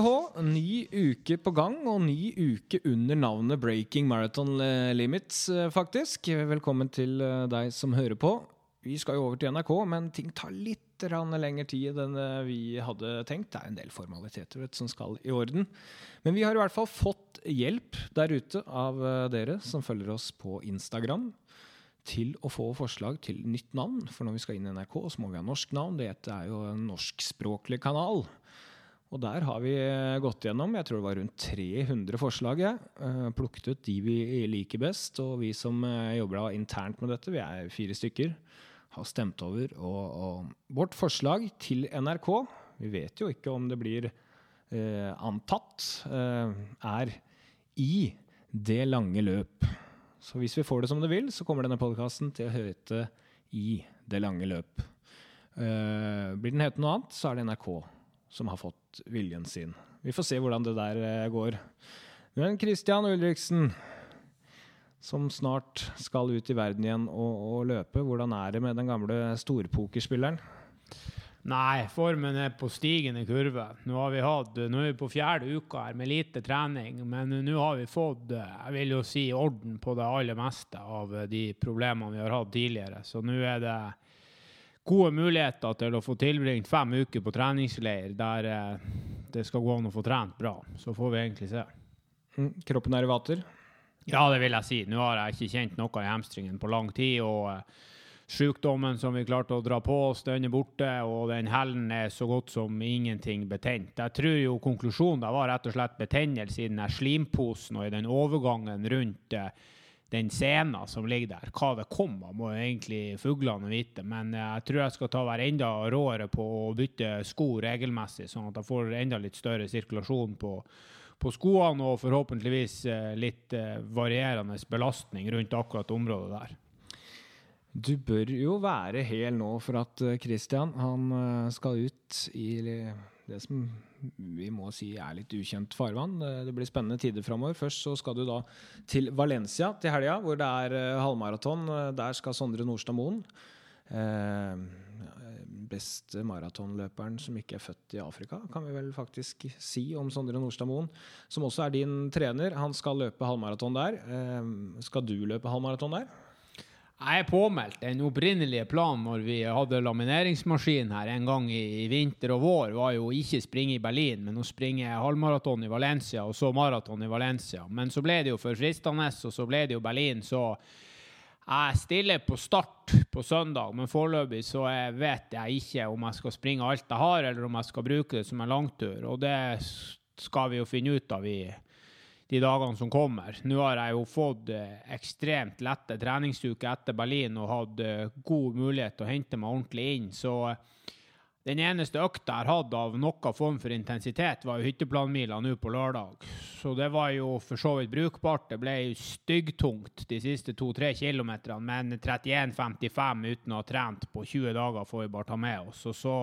Hå, ny uke på gang, og ny uke under navnet Breaking Marathon eh, Limits, eh, faktisk. Velkommen til eh, deg som hører på. Vi skal jo over til NRK, men ting tar litt lengre tid enn vi hadde tenkt. Det er en del formaliteter vet, som skal i orden. Men vi har i hvert fall fått hjelp der ute av dere som følger oss på Instagram til å få forslag til nytt navn. For når vi skal inn i NRK, så må vi ha norsk navn. Dette er jo en norskspråklig kanal. Og der har vi eh, gått gjennom jeg tror det var rundt 300 forslag. Jeg. Uh, plukket ut de vi liker best. Og vi som uh, jobber internt med dette, vi er fire stykker, har stemt over. Og, og vårt forslag til NRK, vi vet jo ikke om det blir eh, antatt, er i det lange løp. Så hvis vi får det som det vil, så kommer denne podkasten til å hete I det lange løp. blir den hete noe annet, så er det NRK som har fått viljen sin. Vi får se hvordan det der eh, går. Men Christian Ulriksen, som snart skal ut i verden igjen og, og løpe, hvordan er det med den gamle storpokerspilleren? Nei, formen er på stigende kurve. Nå, har vi hatt, nå er vi på fjerde uka her med lite trening, men nå har vi fått jeg vil jo si, orden på det aller meste av de problemene vi har hatt tidligere. Så nå er det gode muligheter til å få tilbringt fem uker på treningsleir der eh, det skal gå an å få trent bra. Så får vi egentlig se. Mm, kroppen er i vater? Ja, det vil jeg si. Nå har jeg ikke kjent noe i hamstringen på lang tid. og eh, Sykdommen som vi klarte å dra på oss, den er borte, og den hælen er så godt som ingenting betent. Jeg tror jo konklusjonen var rett og slett betennelse i den slimposen og i den overgangen rundt uh, den scenen som ligger der. Hva det kom av, må egentlig fuglene vite. Men eh, jeg tror jeg skal ta være enda råere på å bytte sko regelmessig, sånn at jeg får enda litt større sirkulasjon på, på skoene og forhåpentligvis eh, litt eh, varierende belastning rundt akkurat området der. Du bør jo være hel nå for at Christian han skal ut i det som vi må si er litt ukjent farvann. Det blir spennende tider framover. Først så skal du da til Valencia til helga, hvor det er uh, halvmaraton. Der skal Sondre Nordstad Moen. Beste maratonløperen som ikke er født i Afrika, kan vi vel faktisk si om Sondre Nordstad Moen. Som også er din trener. Han skal løpe halvmaraton der. Skal du løpe halvmaraton der? Jeg er påmeldt. Den opprinnelige planen når vi hadde lamineringsmaskin her en gang i, vinter og vår, var jo ikke springe i Berlin, men å springe halvmaraton i Valencia og så maraton i Valencia. Men så ble det jo for fristende, og så ble det jo Berlin, så jeg stiller på start på søndag, men foreløpig så vet jeg ikke om jeg skal springe alt jeg har, eller om jeg skal bruke det som en langtur. Og det skal vi jo finne ut av i de dagene som kommer. Nå har jeg jo fått eh, ekstremt lette treningsuker etter Berlin og hatt eh, god mulighet til å hente meg ordentlig inn. Så eh, den eneste økta jeg har hatt av noen form for intensitet, var jo hytteplanmila nå på lørdag. Så det var jo for så vidt brukbart. Det ble styggtungt de siste to-tre kilometerne, men 31,55 uten å ha trent på 20 dager får vi bare ta med oss. Og så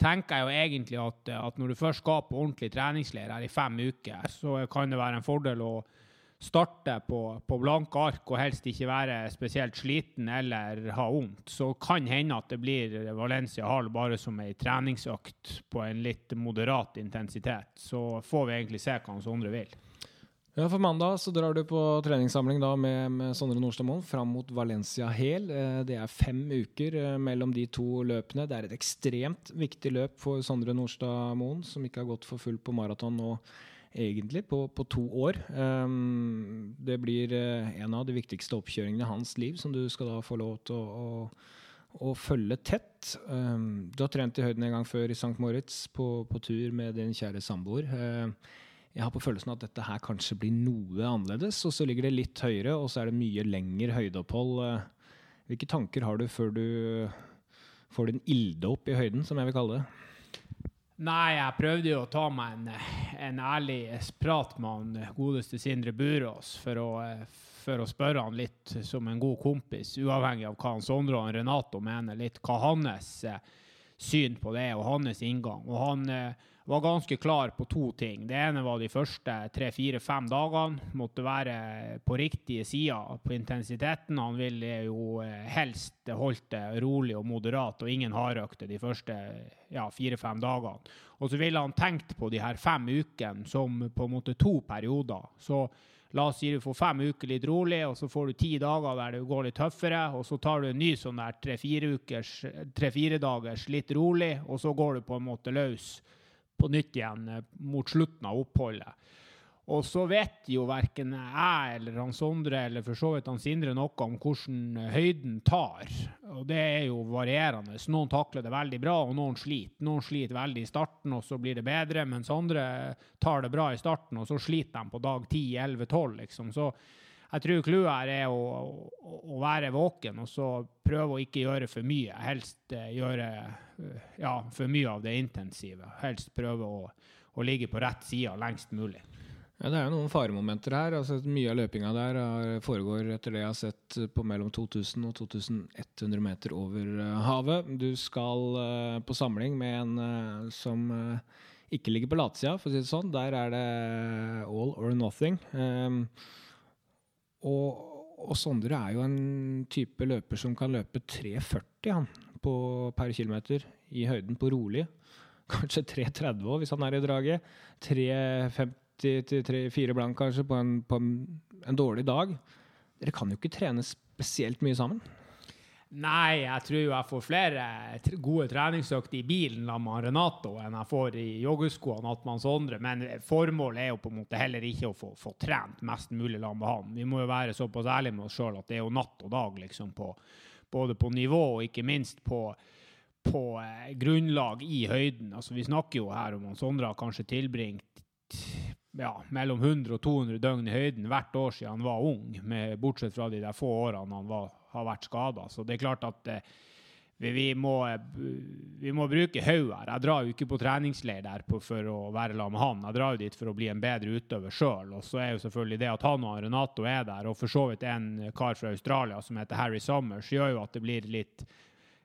tenker jeg jo egentlig at, at når du først skal på ordentlig treningsleir her i fem uker, så kan det være en fordel å starte på, på blanke ark og helst ikke være spesielt sliten eller ha vondt. Så kan hende at det blir Valencia Hall bare som ei treningsøkt på en litt moderat intensitet. Så får vi egentlig se hva Sondre vil. Ja, For mandag så drar du på treningssamling da med, med Sondre Nordstadmoen fram mot Valencia Hel. Eh, det er fem uker eh, mellom de to løpene. Det er et ekstremt viktig løp for Sondre Nordstadmoen, som ikke har gått for fullt på maraton nå egentlig på, på, to år. Um, det blir en av de viktigste oppkjøringene i hans liv, som du skal da få lov til å, å, å følge tett. Du har trent i høyden en gang før i St. Moritz på, på tur med din kjære samboer. Uh, jeg har på følelsen at dette her kanskje blir noe annerledes. Og så ligger det litt høyere, og så er det mye lengre høydeopphold. Eh, hvilke tanker har du før du får din ilde opp i høyden, som jeg vil kalle det? Nei, jeg prøvde jo å ta meg en, en ærlig prat med han godeste Sindre Burås for å, for å spørre han litt som en god kompis, uavhengig av hva han Sondre og Renato mener, litt hva hans eh, syn på det og hans inngang. Og han eh, var ganske klar på to ting. Det ene var de første tre-fire-fem dagene. Måtte være på riktige sider på intensiteten. Han ville jo eh, helst holdt det rolig og moderat og ingen hardøkter de første ja, fire-fem dagene. Og så ville han tenkt på de her fem ukene som på en måte to perioder. Så La oss si du får fem uker litt rolig, og så får du ti dager der det går litt tøffere. Og så tar du en ny sånn der tre-fire tre, dagers litt rolig, og så går du på en måte løs på nytt igjen eh, mot slutten av oppholdet. Og så vet jo verken jeg eller han Sondre eller for så vidt han Sindre noe om hvordan høyden tar. Og det er jo varierende. Noen takler det veldig bra, og noen sliter. Noen sliter veldig i starten, og så blir det bedre, mens andre tar det bra i starten, og så sliter de på dag 10, 11, 12, liksom. Så jeg tror clouet her er å, å, å, være våken og så prøve å ikke gjøre for mye. Helst uh, gjøre uh, ja, for mye av det intensive. Helst prøve å, å ligge på rett side lengst mulig. Ja, Det er jo noen faremomenter her. altså Mye av løpinga der foregår etter det jeg har sett på mellom 2000 og 2100 meter over eh, havet. Du skal på samling med en som ikke ligger på latsida, for å si det sånn. Der er det all or nothing. Um, og, og, Sondre er jo en type løper som kan løpe 3,40 han, på, per kilometer i høyden på rolig. Kanskje 3,30 òg, hvis han er i draget. 3,50 til fire blank kanskje på, en, på en, en, dårlig dag. Dere kan jo ikke trene spesielt mye sammen? Nei, jeg tror jeg får flere gode treningsøkter i bilen med Renato enn jeg får i joggeskoene med Sondre. Men formålet er jo på en måte heller ikke å få, få trent mest mulig sammen med han. Vi må jo være såpass ærlige med oss sjøl at det er jo natt og dag, liksom, på, både på nivå og ikke minst på, på eh, grunnlag i høyden. Altså, vi snakker jo her om at Sondre har kanskje tilbringt ja, mellom 100 og 200 døgn i høyden hvert år siden han var ung, med, bortsett fra de der få årene han var, har vært skada. Så det er klart at eh, vi, må, vi, må, bruke hodet her. Jeg drar jo ikke på treningsleir der for å være sammen med han. Jeg drar jo dit for å bli en bedre utøver sjøl. Og så er jo selvfølgelig det at han og Renato er der, og for så vidt en kar fra Australia som heter Harry Summers, gjør jo at det blir litt,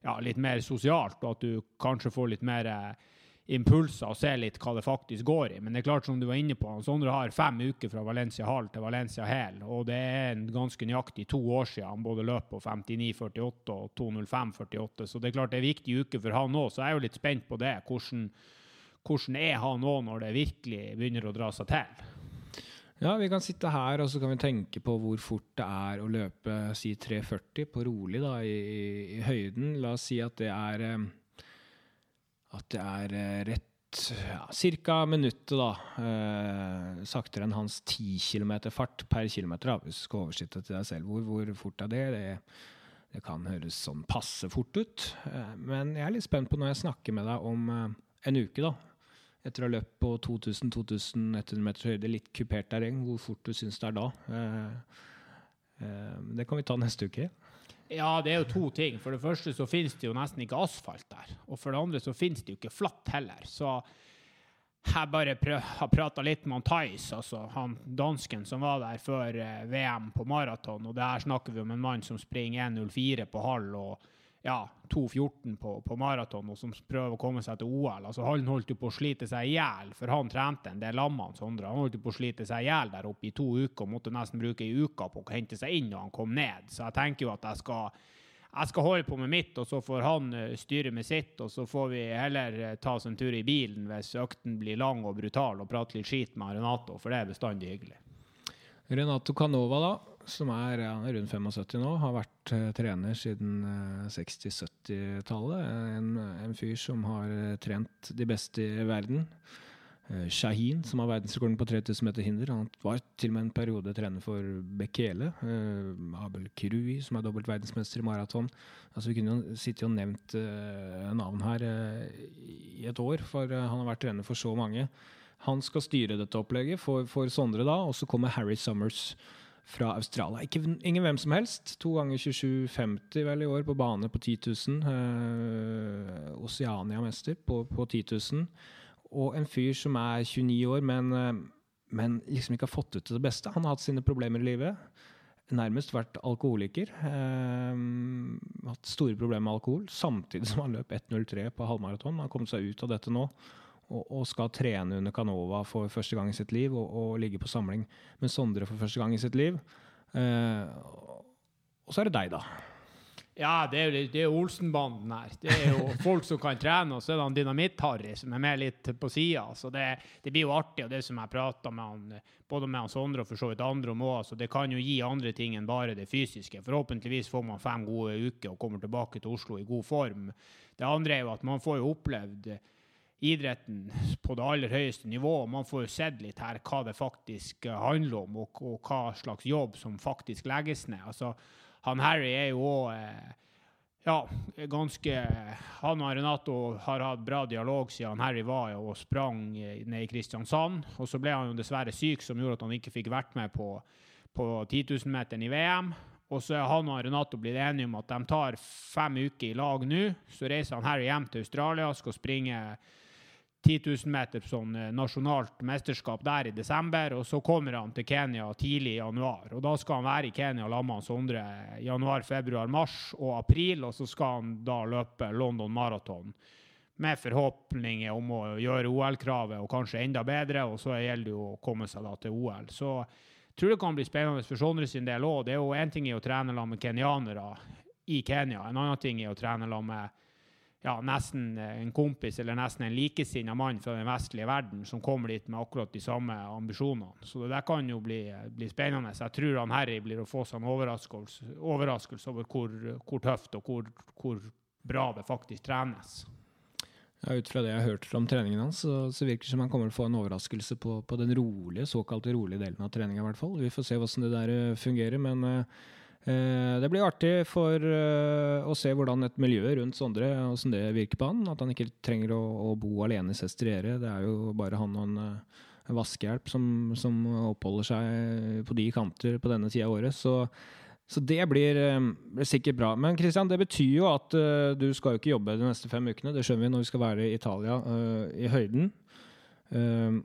ja, litt mer sosialt, og at du kanskje får litt mer eh, impulser og se litt hva det faktisk går i. Men det er klart, som du var inne på, Sondre har fem uker fra Valencia Hall til Valencia Hæl. Og det er en ganske nøyaktig to år siden han både løp på 59,48 og 2.05,48. Så det er klart det er en viktig uke for han òg. Så jeg er jo litt spent på det. Hvordan, hvordan er han nå når det virkelig begynner å dra seg til? Ja, vi kan sitte her og så kan vi tenke på hvor fort det er å løpe si 3,40 på rolig da, i, i, høyden. La oss si at det er eh, at det er eh, rett ja, minuttet da, eh, saktere enn hans 10 km fart per km, hvis du skal oversette til deg selv. Hvor, hvor fort er det? det? det? kan høres sånn passe fort ut. Eh, men jeg er litt spent på når jeg snakker med deg om eh, en uke, da. Etter å ha løpt på 2000-2100 meters høyde, litt kupert terreng, hvor fort du syns det er da. Eh, eh, det kan vi ta neste uke. Ja, det er jo to ting. For det første så finnes det jo nesten ikke asfalt der. Og for det andre så finnes det jo ikke flatt heller. Så jeg bare har prata litt med han Thais, altså han dansken som var der før eh, VM på maraton. Og det her snakker vi om en mann som springer 1,04 på halv. og ja, 2,14 på, på maraton og som prøver å komme seg til OL. Altså, han holdt jo på å slite seg i hjel, for han trente en del lammene. Sondre. Han holdt jo på å slite seg i hjel der oppe i to uker og måtte nesten bruke ei uke på å hente seg inn når han kom ned. Så jeg tenker jo at jeg skal, jeg skal holde på med mitt, og så får han uh, styre med sitt. Og så får vi heller uh, ta oss en tur i bilen hvis økten blir lang og brutal, og prate litt skit med Renato, for det er bestandig hyggelig. Renato Canova, da som er ja, rundt 75 nå, har vært uh, trener siden uh, eh, 60-70-tallet. En, en, fyr som har uh, trent de beste i verden. Shahin, som har verdensrekorden på 3000 meter hinder. Han var til og med en periode trener for Bekele. Abel Krui, som er dobbelt verdensmester i maraton. Altså, vi kunne jo sittet og nevnt navn her i et år, for han har vært trener for så mange. Han skal styre dette opplegget for, for Sondre da, og så kommer Harry Summers fra Australia. Ikke, ingen hvem som helst. To ganger 27,50 vel i år på bane på 10 000. Eh, Oceania-mester på, på 10 000. Og en fyr som er 29 år, men, eh, men liksom ikke har fått ut det beste. Han har hatt sine problemer i livet. Nærmest vært alkoholiker. Eh, hatt store problemer med alkohol. Samtidig som han løp 1,03 på halvmaraton. Han har kommet seg ut av dette nå. Og, skal trene under Canova for første gang i sitt liv og, og ligge på samling med Sondre for første gang i sitt liv. Eh, og så er det deg, da. Ja, det er det er Olsenbanden her. Det er jo folk som kan trene, og så er det han Dynamitt-Harry som er med litt på sida. Så det, det, blir jo artig, og det som jeg prata med han, både med han Sondre og for så vidt andre om òg, så det kan jo gi andre ting enn bare det fysiske. Forhåpentligvis får man fem gode uker og kommer tilbake til Oslo i god form. Det andre er jo at man får jo opplevd idretten på det aller høyeste nivået. Man får jo sett litt her hva det faktisk handler om, og, og hva slags jobb som faktisk legges ned. Altså, han Harry er jo òg eh, ja, ganske Han og Renato har hatt bra dialog siden Harry var og sprang ned i Kristiansand. Og så ble han jo dessverre syk, som gjorde at han ikke fikk vært med på, på 10 000-meteren i VM. Og så er han og Renato blitt enige om at de tar fem uker i lag nå. Så reiser han Harry hjem til Australia, skal springe 10 000 meter sånn eh, nasjonalt mesterskap der i desember. Og så kommer han til Kenya tidlig i januar. Og da skal han være i Kenya sammen med Sondre januar, februar, mars og april. Og så skal han da løpe London Marathon med forhåpninger om å gjøre OL-kravet og kanskje enda bedre. Og så gjelder det jo å komme seg da til OL. Så jeg tror det kan bli spennende for Sondre sin del òg. Det er jo én ting i å trene sammen med kenyanere i Kenya, en annen ting er å trene sammen med ja, nesten eh, en kompis eller nesten en likesinna mann fra den vestlige verden som kommer dit med akkurat de samme ambisjonene. Så det der kan jo bli, bli spennende. Jeg tror han Harry blir å få seg en overraskelse, overraskelse over hvor, hvor, tøft og hvor, hvor, bra det faktisk trenes. Ja, Ut fra det jeg har hørt om treningen hans, så, så virker det som han kommer til å få en overraskelse på, på den rolige, såkalt rolige delen av treninga. Vi får se hvordan det der eh, fungerer. men uh, Eh, det blir artig for eh, å se hvordan et miljø rundt Sondre hvordan det virker på han. At han ikke trenger å, bo alene i Sestriere. Det er jo bare han og en, eh, vaskehjelp som, som, oppholder seg på de kanter på denne tida av året. Så, så det blir, blir, sikkert bra. Men Christian, det betyr jo at du skal jo ikke jobbe de neste fem ukene. Det skjønner vi når vi skal være i Italia i høyden.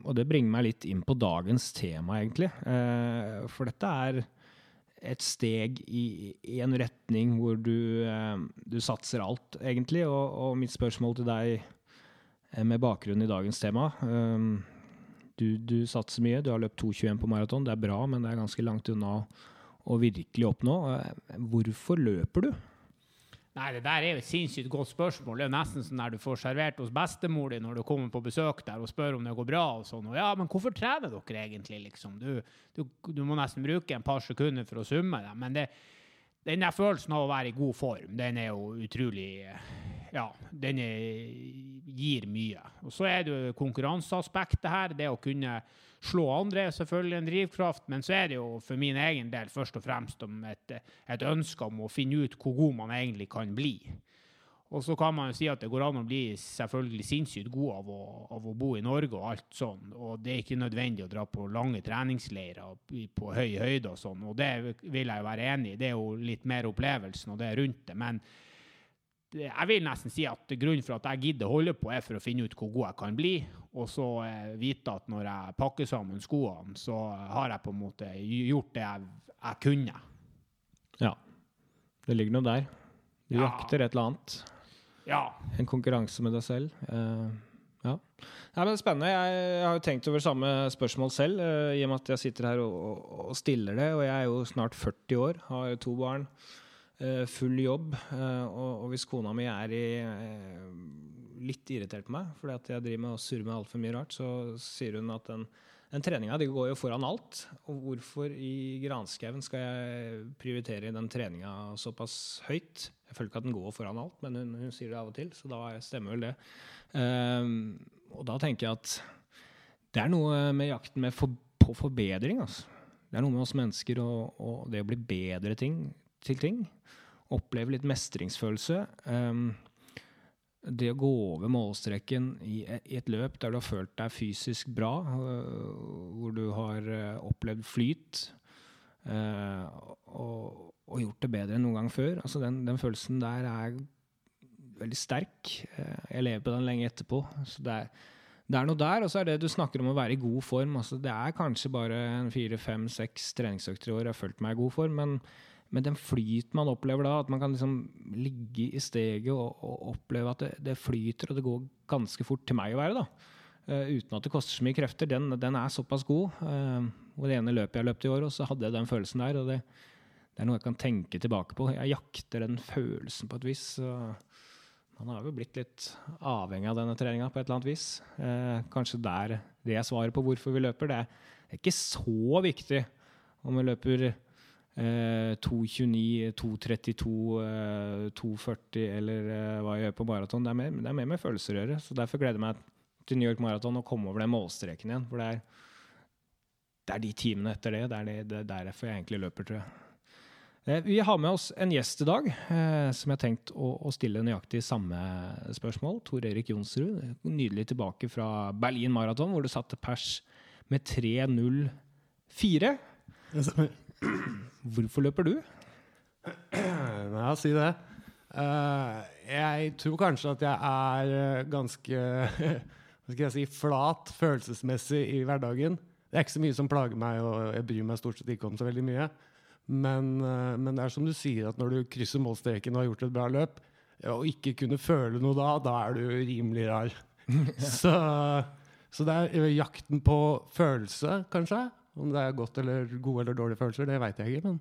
Og det bringer meg litt inn på dagens tema, egentlig. for dette er et steg i, en retning hvor du, eh, du satser alt, egentlig. Og, og, mitt spørsmål til deg eh, med bakgrunn i dagens tema um, du, du, satser mye. Du har løpt 2,21 på maraton. Det er bra, men det er ganske langt unna å virkelig oppnå. Hvorfor løper du? Nei, Det der er jo et sinnssykt godt spørsmål. Det er jo nesten sånn der du får servert hos bestemor di når du kommer på besøk der og spør om det går bra. og sånn. Og ja, men hvorfor trener dere egentlig, liksom? Du, du, du må nesten bruke en par sekunder for å summe det. Men det, den der følelsen av å være i god form, den er jo utrolig Ja, den er, gir mye. Og så er det jo konkurranseaspektet her. Det å kunne slå andre er selvfølgelig en drivkraft, men så er det jo for min egen del først og fremst om et, et ønske om å finne ut hvor god man egentlig kan bli. Og så kan man jo si at det går an å bli selvfølgelig sinnssykt god av å, av å, bo i Norge og alt sånn. Og det er ikke nødvendig å dra på lange treningsleirer på høy høyde og sånn. Og det vil jeg jo være enig i. Det er jo litt mer opplevelsen og det rundt det. Men jeg vil nesten si at grunnen for at jeg gidder å holde på, er for å finne ut hvor god jeg kan bli. Og så eh, vite at når jeg pakker sammen skoene, så har jeg på en måte gjort det jeg, jeg kunne. Ja. Det ligger noe der. Du ja. jakter et eller annet. Ja. En konkurranse med deg selv. Uh, ja. Nei, men det Spennende. Jeg, jeg har jo tenkt over samme spørsmål selv, uh, i og med at jeg sitter her og, og stiller det. Og jeg er jo snart 40 år, har to barn. Eh, full jobb. Eh, og, og, hvis kona mi er i, eh, litt irritert på meg fordi at jeg driver med å surrer med altfor mye rart, så sier hun at den, den treninga går jo foran alt. Og hvorfor i granskauen skal jeg prioritere den treninga såpass høyt? Jeg føler ikke at den går foran alt, men hun, hun sier det av og til, så da stemmer vel det. Um, og da tenker jeg at det er noe med jakten med for, på forbedring. Altså. Det er noe med oss mennesker og, og det å bli bedre ting, til ting oppleve litt mestringsfølelse. Um, det å gå over målstreken i, et løp der du har følt deg fysisk bra, uh, hvor du har uh, opplevd flyt uh, og, gjort det bedre enn noen gang før, altså den, den følelsen der er veldig sterk. jeg lever på den lenge etterpå. så det er det er noe der, og så er det du snakker om å være i god form. Altså, det er kanskje bare fire, fem, seks treningsøkter i år jeg har følt meg i god form, men men den flyten man opplever da, at man kan liksom ligge i steget og, og oppleve at det, det, flyter, og det går ganske fort til meg å være, da. Uh, uten at det koster så mye krefter, den, den er såpass god. Uh, og det ene løpet jeg løpte i år, og så hadde jeg den følelsen der. og det, det er noe jeg kan tenke tilbake på. Jeg jakter den følelsen på et vis. man har jo blitt litt avhengig av denne treninga på et eller annet vis. Uh, kanskje der det er svaret på hvorfor vi løper. Det er, det er ikke så viktig om vi løper 2.29, 2.32, eh, 2.40 eller eh, hva jeg gjør på maraton. Det, er mer- er mer med følelser å gjøre. Så derfor gleder jeg meg til New York Marathon og komme over den målstreken igjen. For det er, det er de timene etter det. Det er, det, det er derfor jeg egentlig løper, tror jeg. Eh, Vi har med oss en gjest i dag eh, som jeg har tenkt å, å stille nøyaktig samme spørsmål. Tor Erik Jonsrud, nydelig tilbake fra Berlin Marathon, hvor du satte pers med 3.04. Hvorfor løper du? Ja, si det. Eh, jeg tror kanskje at jeg er eh, ganske hva skal jeg si, flat følelsesmessig i hverdagen. Det er ikke så mye som plager meg, og jeg bryr meg stort sett ikke om så veldig mye. Men, eh, men det er som du sier, at når du krysser målstreken og har gjort et bra løp, og ikke kunne føle noe da, da er du rimelig rar. så, så det er jakten på følelse, kanskje. Om det er godt eller gode eller dårlige følelser, det veit jeg ikke. men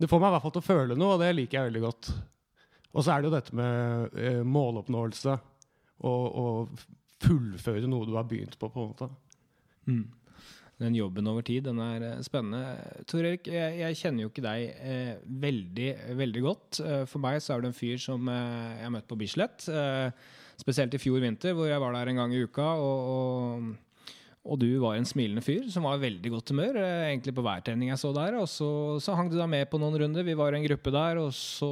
det får meg i hvert fall til å føle noe, og det liker jeg veldig godt. Og så er det jo dette med eh, måloppnåelse og, og fullføre noe du har begynt på, på en måte. Den jobben over tid, den er eh, spennende. Tor Erik, jeg, jeg kjenner jo ikke deg eh, veldig, veldig godt. Eh, for meg så er du en fyr som eh, jeg har møtt på Bislett. Eh, spesielt i fjor vinter, hvor jeg var der en gang i uka. og, og og du var en smilende fyr som var i veldig godt humør eh, egentlig på hver trening jeg så der. Og så, så hang du da med på noen runder. Vi var en gruppe der, og så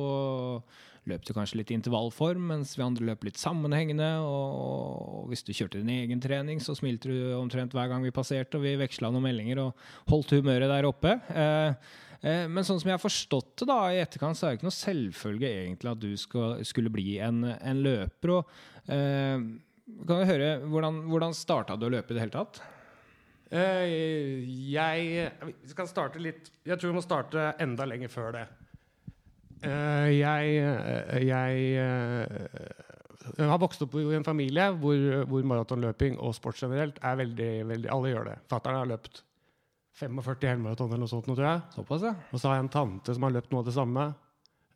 løp du kanskje litt i intervallform, mens vi andre løp litt sammenhengende. Og, og hvis du kjørte din egen trening, så smilte du omtrent hver gang vi passerte, og vi veksla noen meldinger og holdt humøret der oppe. Eh, eh, men sånn som jeg har forstått det da i etterkant, så er det ikke noe selvfølge egentlig at du skal, skulle bli en, en løper. og eh, kan vi høre, Hvordan, hvordan starta du å løpe i det hele tatt? Uh, jeg Vi skal starte litt Jeg tror vi må starte enda lenger før det. Uh, jeg eh, jeg uh, har vokst opp i en familie hvor, hvor maratonløping og sport generelt er veldig, veldig Alle gjør det. Fatter'n har løpt 45 helmaraton eller noe sånt, nå, tror jeg. Såpass, ja. Og så har jeg en tante som har løpt noe av det samme.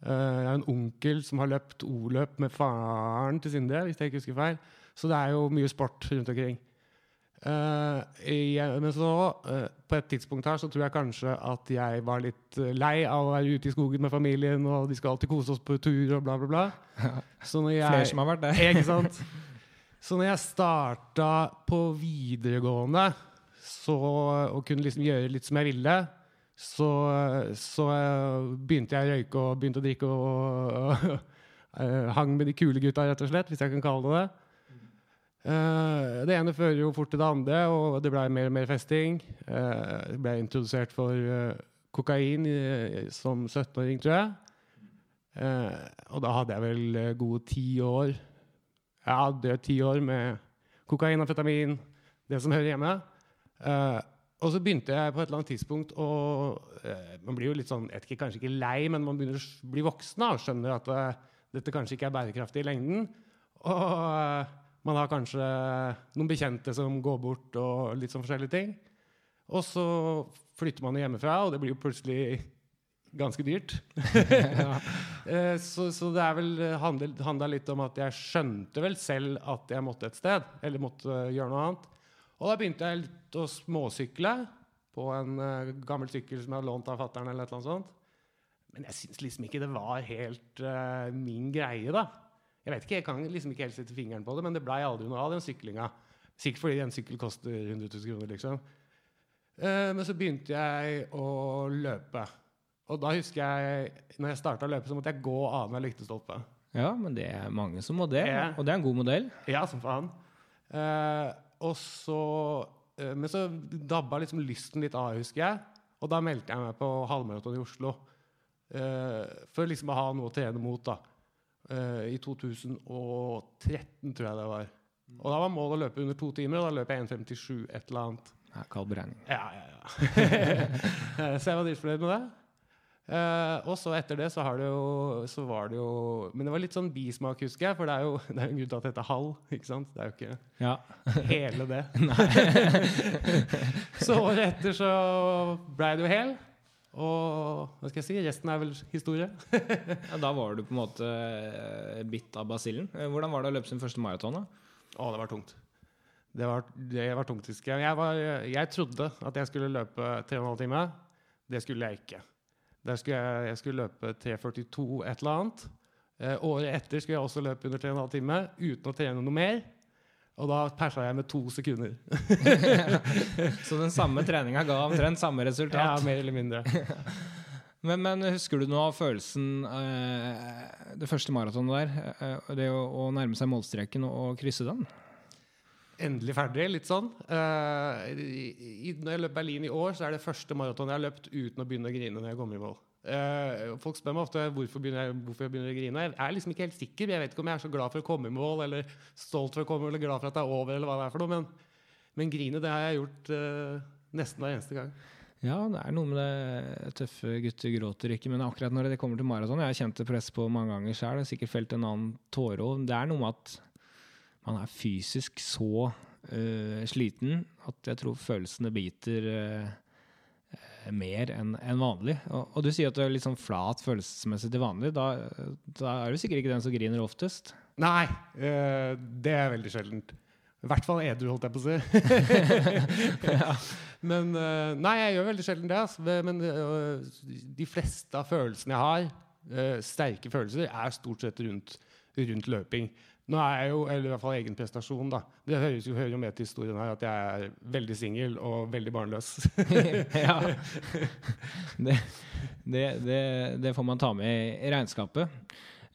Jeg har en onkel som har løpt O-løp med faren til Sindre, hvis jeg ikke husker feil. Så det er jo mye sport rundt omkring. Uh, jeg, men så, uh, på et tidspunkt her, så tror jeg kanskje at jeg var litt eh, lei av å være ute i skogen med familien, og de skal alltid kose oss på tur og bla, bla, bla. Så når jeg, Flere som har vært der. ikke sant? Så når jeg starta på videregående så, og kunne liksom gjøre litt som jeg ville, så, så begynte jeg å røyke og begynte å drikke og, og eh, hang med de kule gutta, rett og slett, hvis jeg kan kalle det det. Eh, det ene fører jo fort til det andre, og det ble mer og mer festing. Uh, ble introdusert for uh, kokain i, som 17-åring, tror jeg. Og da hadde jeg vel gode ti år Jeg hadde ti år med kokain, amfetamin, det som hører hjemme. Og så begynte jeg på et eller annet tidspunkt å Man blir jo litt sånn, ikke, kanskje ikke lei, men man begynner å bli voksen og skjønner at dette kanskje ikke er bærekraftig i lengden. Og man har kanskje noen bekjente som går bort, og litt sånn forskjellige ting. Og så flytter man hjemmefra, og det blir jo plutselig ganske dyrt. ja. så, så det er vel handla litt om at jeg skjønte vel selv at jeg måtte et sted, eller måtte eh, gjøre noe annet. Og da begynte jeg litt å småsykle på en eh, gammel sykkel som jeg hadde lånt av fatter'n. Men jeg syns liksom ikke det var helt uh, min greie, da. Jeg vet ikke, jeg kan liksom ikke helt sette fingeren på det, men det blei aldri noe av den syklinga. Sikkert fordi en sykkel koster 100 000 kroner, liksom. Uh, men så begynte jeg å løpe. Og da husker jeg, når jeg starta å løpe, så måtte jeg gå annenhver lyktestolpe. Ja, men det er mange som må det, Ja. og det er en god modell. Ja, som faen. Uh, og så uh, Men så dabba liksom lysten litt av, husker jeg. Og da meldte jeg meg på halvmaraton i Oslo. For liksom å ha noe å trene mot, da. Eh, I 2013, tror jeg det var. Og da var målet å løpe under to timer, og da løp jeg 1,57 et eller annet. Ja, Kald beregning. Ja, ja, ja. så jeg var dritfornøyd med det. Uh, og så etter det så, har det jo, så var det jo Men det var litt sånn bismak, husker jeg. For det er jo det er jo en grunn til at det heter halv. ikke sant? Det er jo ikke Ja. hele det. så året etter så blei det jo hel. Og hva skal jeg si, resten er vel historie. ja. Da var du på en måte eh, bitt av basillen. Eh, Hvordan var det å løpe sin første maraton? da? Å, det var tungt. Det var, det var tungt, husker jeg. Jeg, var, jeg trodde at jeg skulle løpe 3,5 timer. Det skulle jeg ikke. Der skulle jeg, jeg skulle løpe 3,42 et eller annet. Eh, året etter skulle jeg også løpe under 3,5 timer uten å trene noe mer. Og da persa jeg med to sekunder. Så den samme treninga ga omtrent samme resultat? Ja, mer eller mindre. Men, men husker du noe av følelsen eh, det første maratonet der? Eh, det å, å nærme seg målstreken og, og krysse den? Endelig ferdig, litt sånn. Eh, i, i, når jeg løp Berlin i år, så er det første maraton jeg har løpt uten å begynne å grine når jeg kommer i mål. Eh, folk spør meg ofte hvorfor, begynner jeg, hvorfor jeg begynner å grine. Jeg er liksom ikke helt sikker. Jeg vet ikke om jeg er så glad for å komme i mål, eller stolt for å komme, eller glad for at det er over, eller hva det er for noe. Men, men grine, det har jeg gjort uh, nesten hver eneste gang. Ja, det er noe med det tøffe gutter gråter ikke, men akkurat når det kommer til maraton Jeg har kjent det press på mange ganger sjøl, sikkert felt en annen tåre òg. Det er noe med at man er fysisk så uh, sliten at jeg tror følelsene biter øh, mer enn en vanlig. Og, og du sier at du er litt sånn flat følelsesmessig til vanlig. Da, da er du sikkert ikke den som griner oftest. Nei, øh, det er veldig sjeldent. I hvert fall edru, holdt jeg på å si. Men øh, Nei, jeg gjør veldig sjelden det. Altså. Men øh, de fleste av følelsene jeg har, sterke følelser, er stort sett rundt, rundt løping. Nå er jeg jo, eller i hvert fall egen prestasjon, da. Det høres jo, hører jo med til historien her at jeg er veldig singel og veldig barnløs. ja. Det, det, det, det får man ta med i, regnskapet.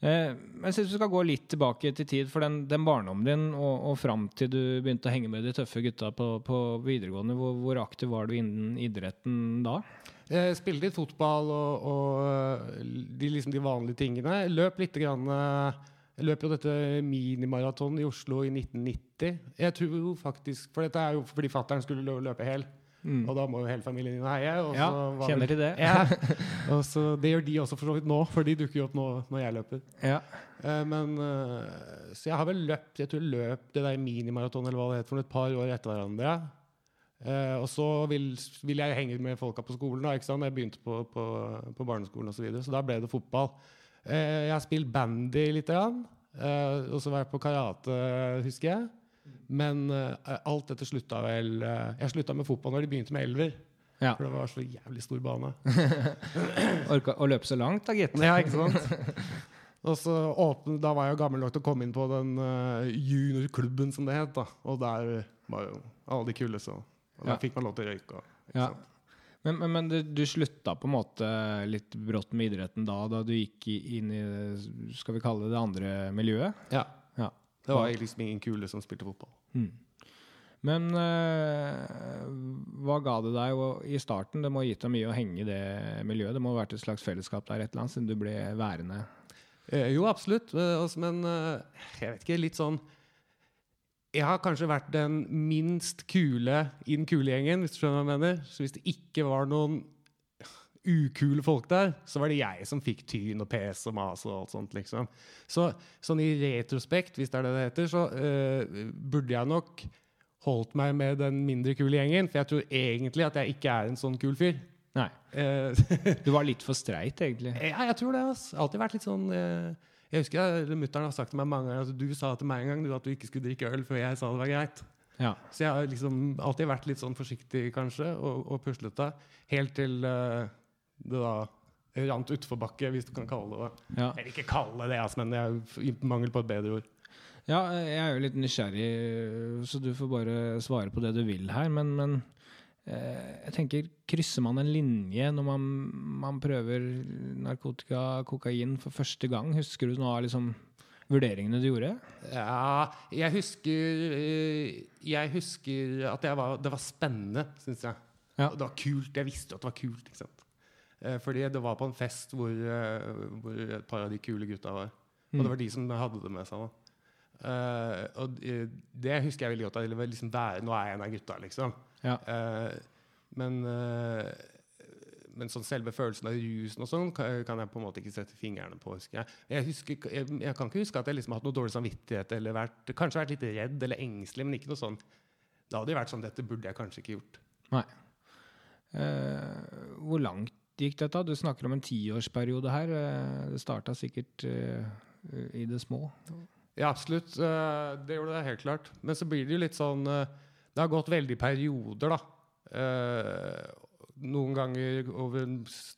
Eh, jeg synes vi skal gå litt tilbake til tid, for den, den barndommen din og, og fram til du begynte å henge med de tøffe gutta på, på videregående, hvor, hvor aktiv var du innen idretten da? Jeg spilte litt fotball og, og de, liksom de vanlige tingene. Løp litt grann, eh, Jeg løp jo dette minimaratonet i Oslo i 1990. Jeg tror faktisk, For dette er jo fordi fattern skulle løpe hel. Og da må jo hele familien inn og heie. Og Ja, kjenner vel- til det. Ja. Og så, det gjør de også for så vidt nå, for de dukker jo opp nå når jeg løper. Ja. Eh, men eh, Så jeg har vel løpt Jeg tror jeg løp det der minimaratonet eller hva det heter, for et par år etter hverandre. Eh, og så vil, vil jeg henge med folka på skolen. da, ikke sant? Jeg begynte på, på, på barneskolen osv. Så, videre, så da ble det fotball. Eh, jeg har spilt bandy litt, grann, eh, og så var jeg på karate, husker jeg. Men eh, alt dette slutta vel Jeg slutta med fotball når de begynte med elver. ja. For det var så jævlig stor bane. Orka å løpe så langt, da, gitt. Ja, ikke sant? Og så åpne, Da var jeg jo gammel nok til å komme inn på den juniorklubben, som det het. da. Og der var jo alle de kule, så og der Ja. fikk man lov til å røyke. og- Ja. sant? Men, men, men du, du slutta på en måte litt brått med idretten da, da du gikk inn i skal vi kalle det det andre miljøet? Ja. Ja. Det var liksom ingen kule som spilte fotball. Mm. Men øh, hva ga det deg i starten? Det må ha gitt deg mye å henge i det miljøet. Det må ha vært et slags fellesskap der et eller annet, siden du ble værende. Eh, jo, absolutt. Eh, også, men eh, jeg vet ikke, litt sånn Jeg har kanskje vært den minst kule i den kule gjengen, hvis du skjønner hva jeg mener. Så hvis det ikke var noen ukule folk der, så var det jeg som fikk tyn og pes og mas og alt sånt, liksom. Så sånn i retrospekt, hvis det er det det heter, så uh, burde jeg nok holdt meg med den mindre kule gjengen, for jeg tror egentlig at jeg ikke er en sånn kul fyr. Nei. Uh, Du var litt for streit, egentlig. Ja, jeg tror det. Altså. Alltid vært litt sånn eh, Jeg husker Mutter'n har sagt til meg mange ganger at du sa til meg en gang du, at du ikke skulle drikke øl før jeg sa det var greit. Ja. Så jeg har liksom alltid vært litt sånn forsiktig, kanskje, og, og puslete. Helt til uh, det da rant utforbakke, hvis du kan kalle det det. ja. Eller ikke kalle det det, ass, men jeg, mangel på et bedre ord. Ja, jeg er jo litt nysgjerrig, så du får bare svare på det du vil her. Men, men eh, jeg tenker, krysser man en linje når man, man prøver narkotika, kokain, for første gang? Husker du noe av liksom, vurderingene du gjorde? Ja, jeg husker eh, Jeg husker at jeg var, det var spennende, syns jeg. Ja. Det var kult. Jeg visste at det var kult. ikke sant? Eh, Fordi det var på en fest hvor, eh, hvor et par av de kule gutta var. Og det var de som hadde det med seg. da. Eh, og eh, det husker jeg veldig godt. liksom der, Nå er jeg en av gutta, liksom. Ja. Eh, men, eh, men sånn selve følelsen av rusen og sånn kan, jeg på en måte ikke sette fingrene på. husker Jeg Jeg, husker, jeg, jeg kan ikke huske at jeg liksom har hatt noe dårlig samvittighet eller vært, kanskje vært litt redd eller engstelig, men ikke noe sånn Da hadde det vært sånn dette burde jeg kanskje ikke gjort. Nei. Eh, hvor langt gikk dette? Du snakker om en tiårsperiode her. Eh, det starta sikkert eh, i det små. Ja, absolutt. Det gjorde det helt klart. Men så blir det jo litt sånn Det har gått veldig perioder, da. Eh, Noen ganger over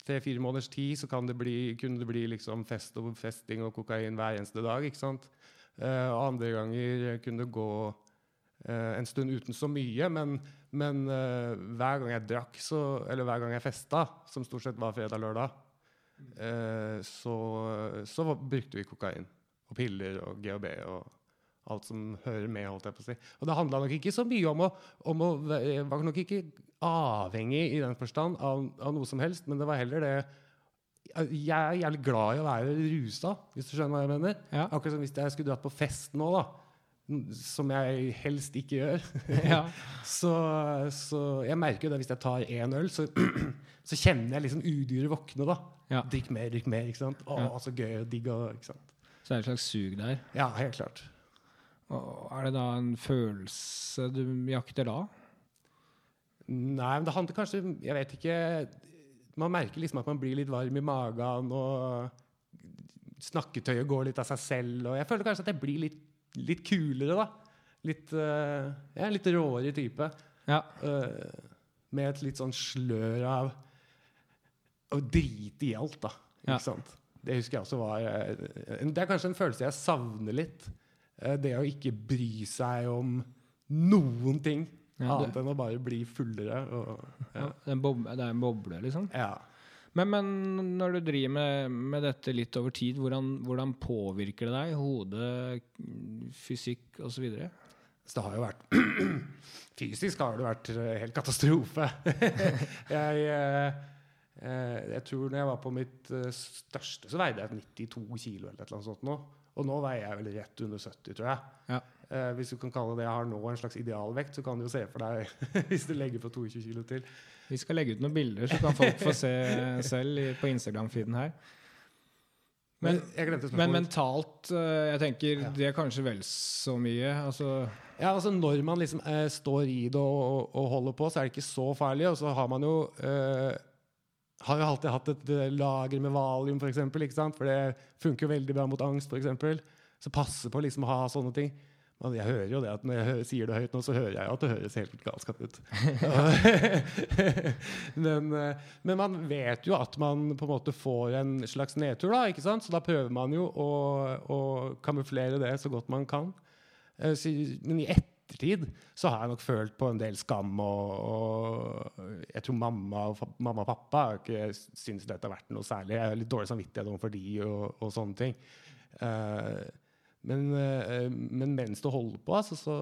tre-fire måneders tid så det bli, kunne det bli liksom fest og festing og kokain hver eneste dag. ikke sant? Eh, Og andre ganger kunne det gå eh, en stund uten så mye. Men, men eh, hver gang jeg drakk, så, eller hver gang jeg festa, som stort sett var fredag-lørdag, eh, så, så brukte vi kokain og piller og GHB og alt som hører med. holdt jeg på å si. Og det handla nok ikke så mye om å, om å var nok ikke avhengig i den forstand av, av noe som helst, men det var heller det Jeg er jævlig glad i å være rusa, hvis du skjønner hva jeg mener. Ja. Akkurat som hvis jeg skulle dratt på fest nå, da. Som jeg helst ikke gjør. Ja. Så, så jeg merker jo det hvis jeg tar én øl, så, så kjenner jeg liksom udyret våkne. da. Ja. Drikk mer, drikk mer. ikke sant? Å, Ja. så gøy og digg. ikke sant? Så er det et slags sug der. Ja, helt klart. Er det da en følelse du jakter da? Nei, men det handler kanskje Jeg vet ikke Man merker liksom at man blir litt varm i magen, og snakketøyet går litt av seg selv. Og jeg føler kanskje at jeg blir litt, litt kulere, da. Litt, uh, jeg er litt råere type. Ja. Uh, med et litt sånn slør av å drite i alt, da. Ikke Ja. sant? Det husker jeg også var eh, Det er kanskje en følelse jeg savner litt. Eh, det å ikke bry seg om noen ting Ja, annet enn å bare bli fullere. Og, ja. Det er en boble, det en boble, liksom. ja. Men, men når du driver med, med dette litt over tid, hvordan, hvordan påvirker det deg? Hode, fysikk osv.? Så det har jo vært Fysisk har det vært eh, helt katastrofe. jeg, eh, jeg tror når jeg var på mitt største, så veide jeg 92 kilo eller et eller annet sånt nå. Og nå veier jeg vel rett under 70, tror jeg. Ja. Eh, hvis du kan kalle det jeg har nå en slags idealvekt, så kan du jo se for deg hvis du legger på 22 kilo til. Vi skal legge ut noen bilder, så kan folk få se selv i, på Instagram-feeden her. Men, Men mentalt, eh, jeg tenker Ja. det er kanskje vel så mye. Altså, Ja, altså Når man liksom eh, står i det og, og holder på, så er det ikke så farlig. Og så har man jo eh, har jo alltid hatt et eh, lager med valium, for, eksempel, ikke sant? for det funker jo veldig bra mot angst. For eksempel. så passe på liksom å ha sånne ting. Men jeg hører jo det at Når jeg hører, sier det høyt nå, så hører jeg at det høres helt galskap ut. men, eh, men man vet jo at man på en måte får en slags nedtur, da, ikke sant? så da prøver man jo å, å kamuflere det så godt man kan. Eh, Men i ettertid så har jeg nok følt på en del skam, og, og jeg tror mamma og, mamma og pappa har ikke syntes dette har vært noe særlig. Jeg har litt dårlig samvittighet overfor de og, og sånne ting. Uh, men, uh, men mens du holder på, altså, så,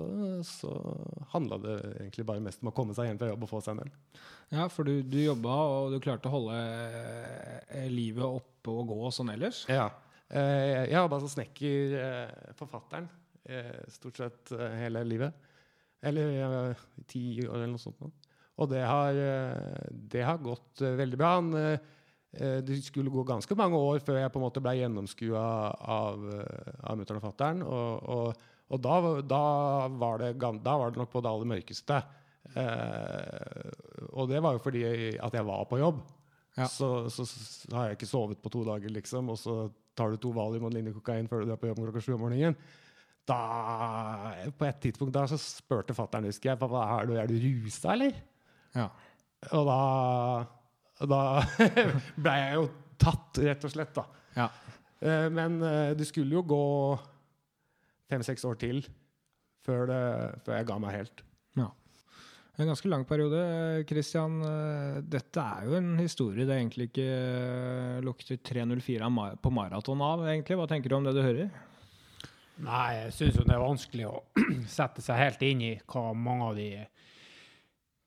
så handla det egentlig bare mest om å komme seg hjem fra jobb og få seg en øl. ja, for du, du jobba, og du klarte å holde eh, livet oppe og gå sånn ellers. Ja. Uh, jeg jobba som snekker, forfatteren, stort sett eh, hele livet. Eller eh, ti år eller noe sånt. Og det har, eh, det har gått eh, veldig bra. Han, eh, eh, det skulle gå ganske mange år før jeg på en måte ble gjennomskua av, eh, av mutter'n og fatter'n. Og, og, og da, da, var det, da var det nok på det aller mørkeste. Eh, og det var jo fordi at jeg var på jobb. Ja. Så, så, så har jeg ikke sovet på to dager, liksom, og så tar du to valium og en linje kokain før du er på jobb klokka sju om morgenen. Da, på et tidspunkt da så spurte fatter'n, husker jeg, pappa, er du, er du rusa, eller? Ja. Og da, da ble jeg jo tatt, rett og slett, da. Ja. Eh, Men eh, det skulle jo gå fem-seks år til før, det, før jeg ga meg helt. En ganske lang periode. Christian, eh, dette er jo en historie det egentlig ikke lukter 304 av på maraton av, egentlig. Hva tenker du om det du hører? Nei, jeg syns det er vanskelig å sette seg helt inn i hva mange av de,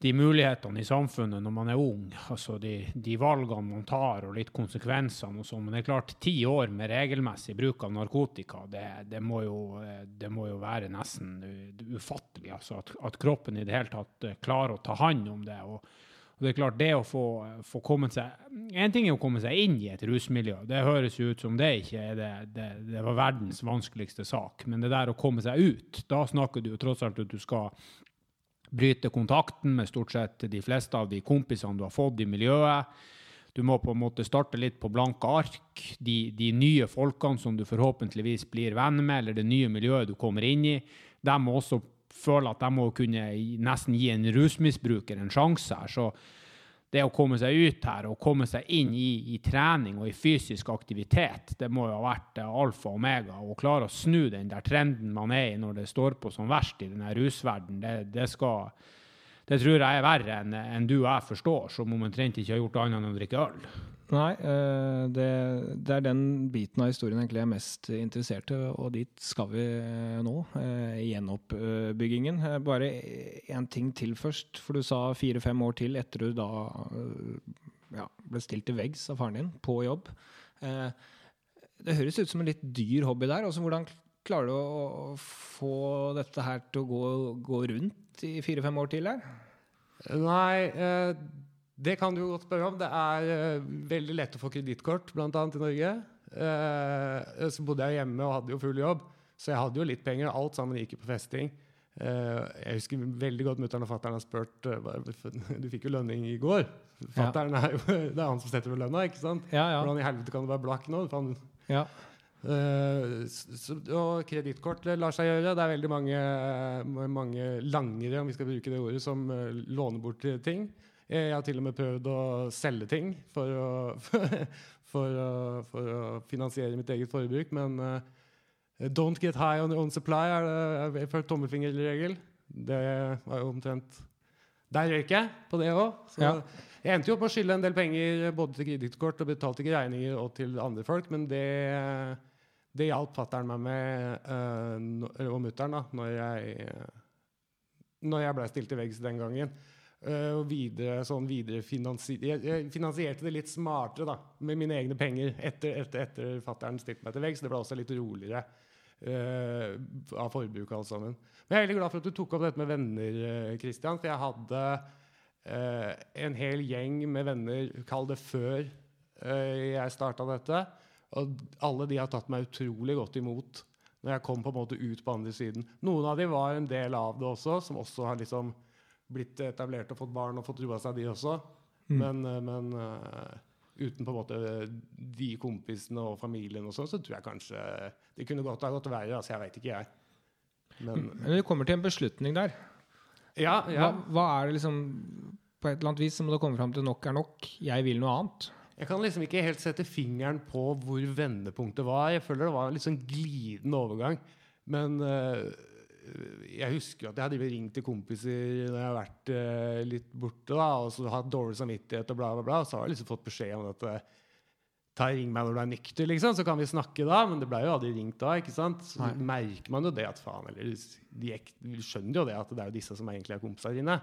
de mulighetene i samfunnet når man er ung, altså de, de valgene man tar og litt konsekvensene og sånn. Men det er klart, ti år med regelmessig bruk av narkotika, det, det, må, jo, eh, det må jo være nesten ufattelig. Altså at, at kroppen i det hele tatt eh, klarer å ta hånd om det. og Og det er klart, det å få, få kommet seg En ting er å komme seg inn i et rusmiljø. Det høres jo ut som det ikke er det, det, det var verdens vanskeligste sak. Men det der å komme seg ut, da snakker du jo tross alt at du skal bryte kontakten med stort sett de fleste av de kompisene du har fått i miljøet. Du må på en måte starte litt på blanke ark. De, de nye folkene som du forhåpentligvis blir venn med, eller det nye miljøet du kommer inn i, de må også føle at de må kunne nesten gi en rusmisbruker en sjanse her. Så det å komme seg ut her og komme seg inn i, i trening og i fysisk aktivitet, det må jo ha vært alfa og omega. Å klare å snu den der trenden man er i når det står på som verst i denne rusverdenen, det, det, skal, det tror jeg er verre enn en du og jeg forstår, som omtrent ikke har gjort annet enn å drikke øl. Nei, eh, det, det, er den biten av historien egentlig jeg er mest interessert i, og dit skal vi eh, nå. Eh, gjenoppbyggingen. Bare én ting til først, for du sa fire-fem år til etter du da ja, ble stilt til veggs av faren din på jobb. Det høres ut som en litt dyr hobby der. Også hvordan klarer du å få dette her til å gå, gå rundt i fire-fem år til her? Nei, det kan du godt spørre om. Det er uh, veldig lett å få kredittkort, bl.a. i Norge. Uh, så bodde jeg hjemme og hadde jo full jobb, så jeg hadde jo litt penger. Alt sammen gikk jo på festing. Uh, jeg husker veldig godt mutter'n og fatter'n har spurt Du fikk jo lønning i går. Fatter'n er jo Det er han som setter for lønna, ikke sant? Ja, ja. Hvordan i helvete kan du være blakk nå? Ja. Uh, så, og kredittkort lar seg gjøre. Det er veldig mange, mange langere, om vi skal bruke det ordet, som låner bort ting. Jeg har til og med prøvd å selge ting for å, for å, for å finansiere mitt eget forbruk, men uh, don't get high on your own supply er det for tommelfingerregel. Det var jo omtrent Der røyk jeg på det òg. Ja. Jeg endte jo opp med å skylde en del penger både til kredittkort og betalte ikke regninger og til andre folk, men det, det hjalp fatter'n meg med, uh, og mutter'n, når jeg, når jeg ble stilt til veggs den gangen. Uh, og videre, sånn videre finansi jeg, finansierte det litt smartere da, med mine egne penger etter, etter, fatter'n stilte meg til veggs. Det ble også litt roligere uh, av forbruket, alt. Men jeg er veldig glad for at du tok opp dette med venner, Christian. For jeg hadde uh, en hel gjeng med venner, kall det før jeg starta dette. Og alle de har tatt meg utrolig godt imot når jeg kom på en måte ut på andre siden. Noen av dem var en del av det også, som også har liksom blitt etablert og fått barn og fått roa seg, de også. Mm. Men, eh, men uh, uten på en måte de kompisene og familien og sånn, så tror jeg kanskje det kunne godt ha gått verre. Altså, jeg veit ikke, jeg. Men, men du kommer til en beslutning der. Ja, ja. Hva, hva, er det liksom På et eller annet vis må det komme fram til nok er nok. Jeg vil noe annet. Jeg kan liksom ikke helt sette fingeren på hvor vendepunktet var. Jeg føler det var en litt sånn glidende overgang. Men uh, jeg husker at jeg hadde ringt til kompiser når jeg har vært uh, litt borte da, og så hatt dårlig samvittighet og bla, bla, bla. Og Så har jeg liksom fått beskjed om at uh, ta ring meg når du er nykter, liksom, så kan vi snakke da. Men det ble jo aldri ringt da. ikke sant? Så Nei. merker man jo det at faen, eller de, skjønner jo det at det er jo disse som egentlig er kompiser inne.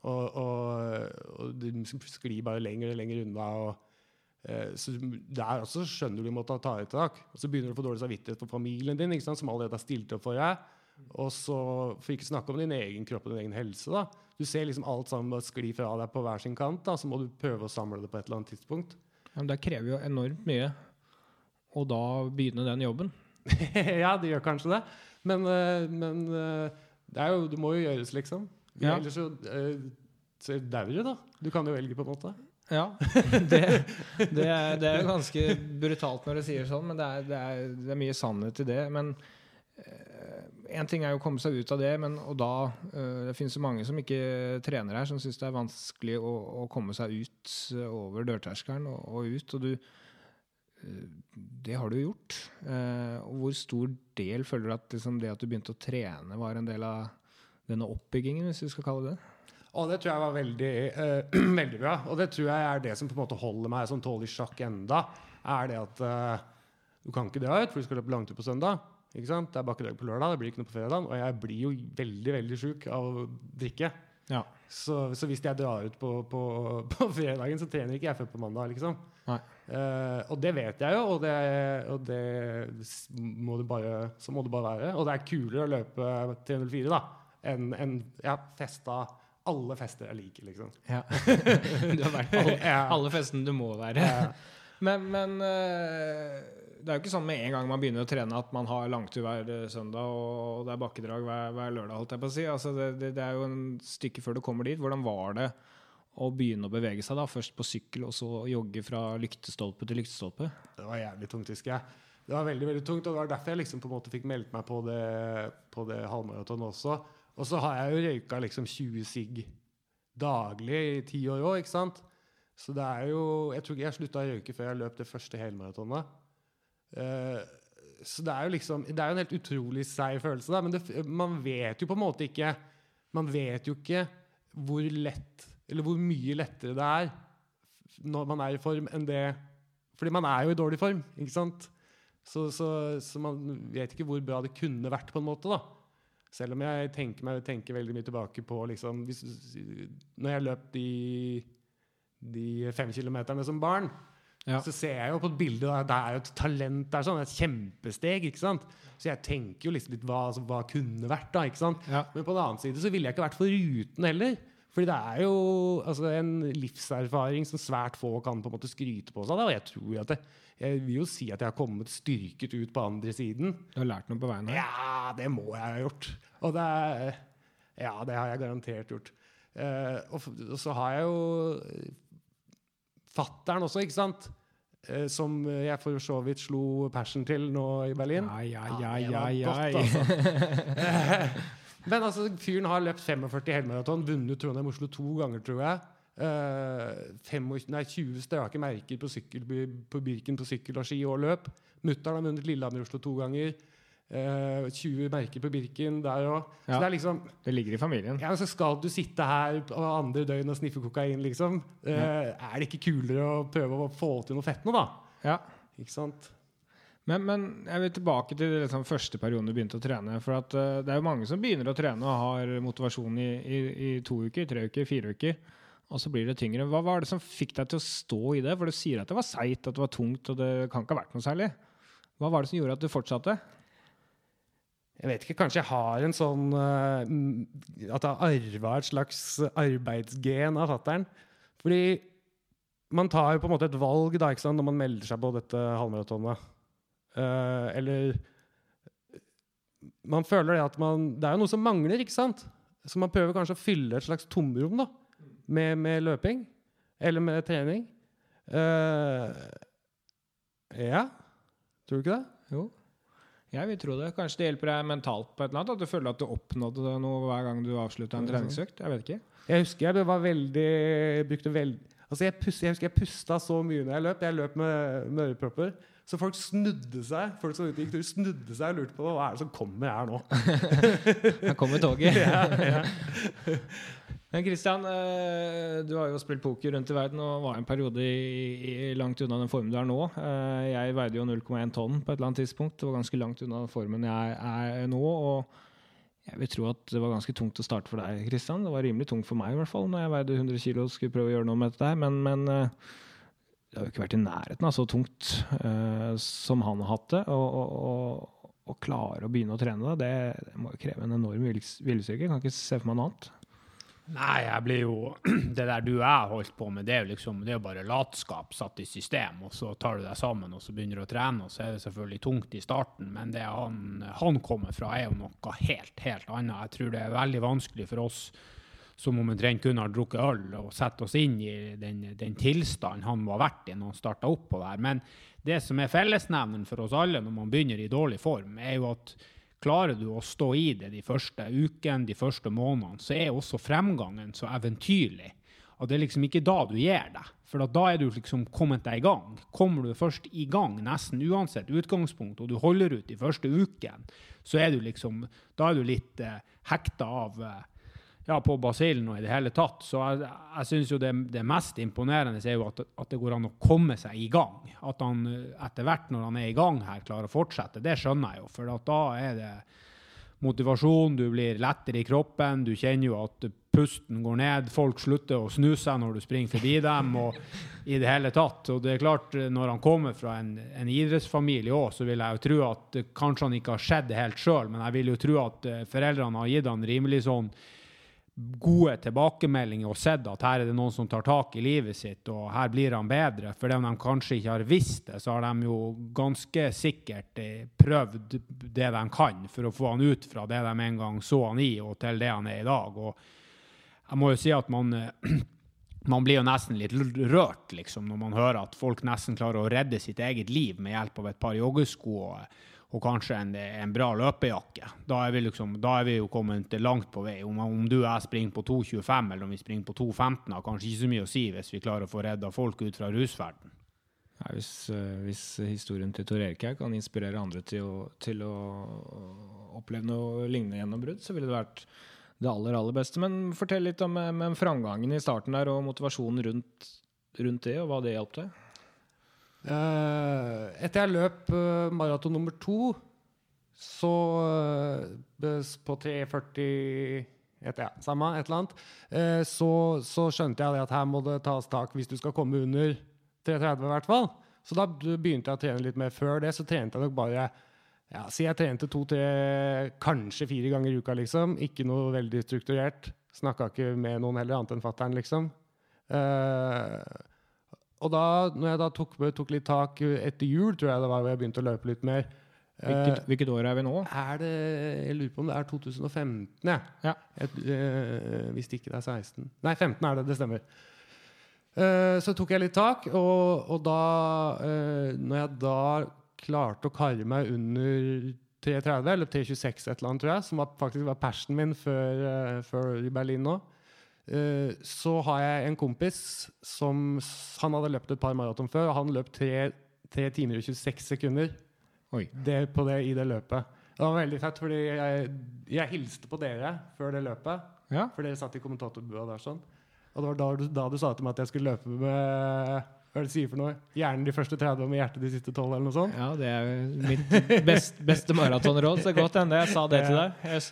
Og, og, og de sklir bare lenger og lenger unna. og uh, så Der også skjønner du du måtte ta et tak. Og så begynner du å få dårlig samvittighet for familien din, som allerede har stilt opp for deg. Og så, For ikke snakke om din egen kropp og din egen helse. da. Du ser liksom alt sammen bare skli fra deg på hver sin kant. da, Så må du prøve å samle det på et eller annet tidspunkt. Ja, men Det krever jo enormt mye å da begynne den jobben. ja, det gjør kanskje det. Men, eh, men eh, det, jo, det, må jo gjøres, liksom. Ja. Ellers så, eh, så dauer du, da. Du kan jo velge, på en måte. Ja. Det, det, er, det er ganske brutalt når du sier sånn, men det er, det er, det er mye sannhet i det. Men Én ting er jo å komme seg ut av det, men og da uh, Det finnes jo mange som ikke trener her, som syns det er vanskelig å, å, komme seg ut uh, over dørterskelen og, og, ut. Og du uh, Det har du gjort. og hvor stor del føler du at liksom, det at du begynte å trene, var en del av denne oppbyggingen, hvis vi skal kalle det? Og det tror jeg var veldig, veldig bra. Og det tror jeg er det som på en måte holder meg som tålelig sjakk enda. Er det at du kan ikke dra ut, for du skal løpe langtur på søndag. Ikke sant? Det er bakkedag på lørdag, det blir ikke noe på fredag. Og jeg blir jo veldig veldig sjuk av å drikke. Ja. Så, så, hvis jeg drar ut på, på, på, fredagen, så trener ikke jeg før på mandag. liksom. Uh, og det vet jeg jo, og det, og det må det bare, så må det bare være. Og det er kulere å løpe 304 da, enn en, ja, festa alle fester jeg liker, liksom. Ja. du har vært på alle, alle festene du må være. Men, men eh, det er jo ikke sånn med en gang man begynner å trene at man har langtur hver eh, søndag og det er bakkedrag hver, hver lørdag. holdt jeg på å si. Altså det, det, det er jo en stykke før du kommer dit. Hvordan var det å begynne å bevege seg? da? Først på sykkel, og så jogge fra lyktestolpe til lyktestolpe? Det var jævlig tungt, husker jeg. Det var veldig veldig tungt, og det var derfor jeg liksom på en måte fikk meldt meg på det, på det halvmaratonet også. Og så har jeg jo røyka liksom 20 sigg daglig i ti år òg, ikke sant? Så det er jo Jeg tror ikke jeg slutta å røyke før jeg løp det første helmaratonet. Eh, så det er jo liksom Det er jo en helt utrolig seig følelse, da, men det, man vet jo på en måte ikke Man vet jo ikke hvor lett Eller hvor mye lettere det er når man er i form, enn det Fordi man er jo i dårlig form, ikke sant? Så, så, så man vet ikke hvor bra det kunne vært, på en måte, da. Selv om jeg tenker, meg, tenker veldig mye tilbake på liksom, hvis, Når jeg løp de, de fem kilometerne som barn, Ja. så ser jeg jo på et bilde at Det er jo et talent der, sånn, et kjempesteg. ikke sant? Så jeg tenker jo liksom litt hva, altså, hva kunne vært, da. ikke sant? Ja. Men på den annen side så ville jeg ikke vært foruten heller. Fordi det er jo altså, en livserfaring som svært få kan på en måte skryte på seg. Da. Og jeg tror at det, jeg vil jo si at jeg har kommet styrket ut på andre siden. Du har lært noe på veien her? Ja, det må jeg ha gjort. Og det er, Ja, det har jeg garantert gjort. Uh, og, og så har jeg jo fattern også, ikke sant? Eh, som jeg for så vidt slo persen til nå i Berlin. Ja, ja, ja, ja, altså. Men altså, fyren har løpt 45 helmaraton, vunnet Trondheim Oslo to ganger, tror jeg. Uh, 25, nei, 20 strake merker på, sykkel, på Birken på sykkel og ski og løp. Mutter'n har vunnet Lillehammer Oslo to ganger. Eh, 20 merker på Birken der òg. Ja. det liksom Det ligger i familien. ja, Så skal du sitte her på andre døgn og sniffe kokain, liksom. Eh, Er det ikke kulere å prøve å få til noe fett nå, da? Ja. Ikke sant? Men, men jeg vil tilbake til liksom, første perioden du begynte å trene. For at, uh, det er jo mange som begynner å trene og har motivasjon i, i, i to uker, tre uker, fire uker. Og så blir det tyngre. Hva var det som fikk deg til å stå i det? For du sier at det var seigt, at det var tungt, og det kan ikke ha vært noe særlig. Hva var det som gjorde at du fortsatte? Jeg vet ikke, kanskje jeg har en sånn mm, At jeg har arva et slags arbeidsgen av fatter'n. Fordi man tar jo på en måte et valg da, ikke sant, når man melder seg på dette halvmaratonet. Uh, eller Man føler det at man Det er jo noe som mangler, ikke sant? Så man prøver kanskje å fylle et slags tomrom da, med, med løping. Eller med trening. Uh, ja. Tror du ikke det? Jo. Jeg vil tro det. Kanskje det hjelper deg mentalt på et eller annet? At du føler at du oppnådde noe hver gang du avslutta en treningsøkt? Jeg vet ikke. Jeg husker jeg var veldig brukte veld, altså jeg, pust, jeg husker jeg pusta så mye når jeg løp. Jeg løp med, med ørepropper. Så folk snudde seg Folk som gikk tur, snudde seg og lurte på hva er det som kommer her nå. Her kommer toget. ja, ja. Men Christian, eh, du har jo spilt poker rundt i verden og var en periode i, i, langt unna den formen du er nå. Eh, Jeg veide jo 0,1 tonn på et eller annet tidspunkt. Det var ganske langt unna den formen jeg er nå. og jeg vil tro at det var ganske tungt å starte for deg, Christian. Det var rimelig tungt for meg i hvert fall, når jeg veide 100 kg og skulle prøve å gjøre noe med dette. Men, men eh, det har jo ikke vært i nærheten av så tungt som han har hatt det. Og, og, og, å klare å begynne å trene det, det må jo kreve en enorm viljestyrke. Kan ikke se for meg noe annet. Nei, jeg blir jo Det der du og jeg holdt på med, det er jo liksom Det er bare latskap satt i system, og så tar du deg sammen og så begynner du å trene, og så er det selvfølgelig tungt i starten, men det han, han kommer fra, er jo noe helt, helt annet. Jeg tror det er veldig vanskelig for oss som omtrent kun har drukket øl, og sette oss inn i den, den tilstanden han ha vært i når han starta opp på det her. Men det som er fellesnevneren for oss alle når man begynner i dårlig form, er jo at Klarer du å stå i det de første ukene, de første månedene, så er også fremgangen så eventyrlig. Og det er liksom ikke da du gir deg, for da er du liksom kommet deg i gang. Kommer du først i gang, nesten uansett utgangspunkt, og du holder ut de første ukene, så er du liksom Da er du litt eh, hekta av eh, ja, på basillen og i det hele tatt. Så jeg, jeg syns jo det, det mest imponerende er jo at, at det går an å komme seg i gang. At han eh, etter hvert, når han er i gang her, klarer å fortsette. Det skjønner jeg jo, for da er det motivasjon, du blir lettere i kroppen, du kjenner jo at pusten går ned, folk slutter å snu seg når du springer forbi dem, og i det hele tatt. Og det er klart, når han kommer fra en, en idrettsfamilie òg, så vil jeg jo tro at kanskje han ikke har sett det helt sjøl, men jeg vil jo tro at eh, foreldrene har gitt han rimelig sånn gode tilbakemeldinger og sett at her er det noen som tar tak i livet sitt, og her blir han bedre. For om de kanskje ikke har visst det, så har de jo ganske sikkert eh, prøvd det de kan for å få han ut fra det de en gang så han i, og til det han er i dag. Og jeg må jo si at man eh, man blir jo nesten litt rørt liksom, når man hører at folk nesten klarer å redde sitt eget liv med hjelp av et par joggesko og, og kanskje en, en, bra løpejakke. Da er, liksom, da er vi jo kommet langt på vei. Om, om du og jeg springer på 2,25 eller om vi springer på 2,15 har kanskje ikke så mye å si hvis vi klarer å få redda folk ut fra rusverden. Nei, hvis, uh, hvis, historien til Tor Erik her kan inspirere andre til å, til å oppleve noe lignende gjennombrudd, så ville det vært det aller, aller beste. Men fortell litt om, om framgangen i starten der, og motivasjonen rundt, rundt det, og hva det hjalp til. Uh, etter jeg løp uh, maraton nummer to, så uh, På 3,40 et, ja, Samme, et eller annet. Så, så, skjønte jeg at her må det tas tak hvis du skal komme under 3,30 i hvert fall. Så da begynte jeg å trene litt mer. Før det så trente jeg nok bare ja, Si jeg trente to-tre, kanskje fire ganger i uka, liksom. Ikke noe veldig strukturert. Snakka ikke med noen heller, annet enn fatter'n, liksom. Uh, og da når jeg da tok, tok, litt tak etter jul, tror jeg det var, hvor jeg begynte å løpe litt mer Hvilket, uh, hvilket år er vi nå? Er det, jeg lurer på om det er 2015, ja. ja. Et, øh, hvis ikke det er 16 Nei, 15 er det. Det stemmer. Uh, så tok jeg litt tak, og, og da Når jeg da klarte å karre meg under 3.30, eller 3.26 et eller annet, tror jeg, som var, faktisk var persen min før, før i Berlin nå, Eh, så har jeg en kompis som Han hadde løpt et par maraton før, og han løp 3, 3 timer og 26 sekunder det, på det, i det løpet. Det var veldig fett, fordi jeg, jeg hilste på dere før det løpet. Ja. For dere satt i kommentatorbua der sånn. Og det var da du, da du, sa til meg at jeg skulle løpe med hva er det du sier for noe? Hjernen de første 30 og med hjertet de siste 12? eller noe sånt? Ja, det er mitt best, beste maratonråd. Så godt hende jeg sa det til deg. Jeg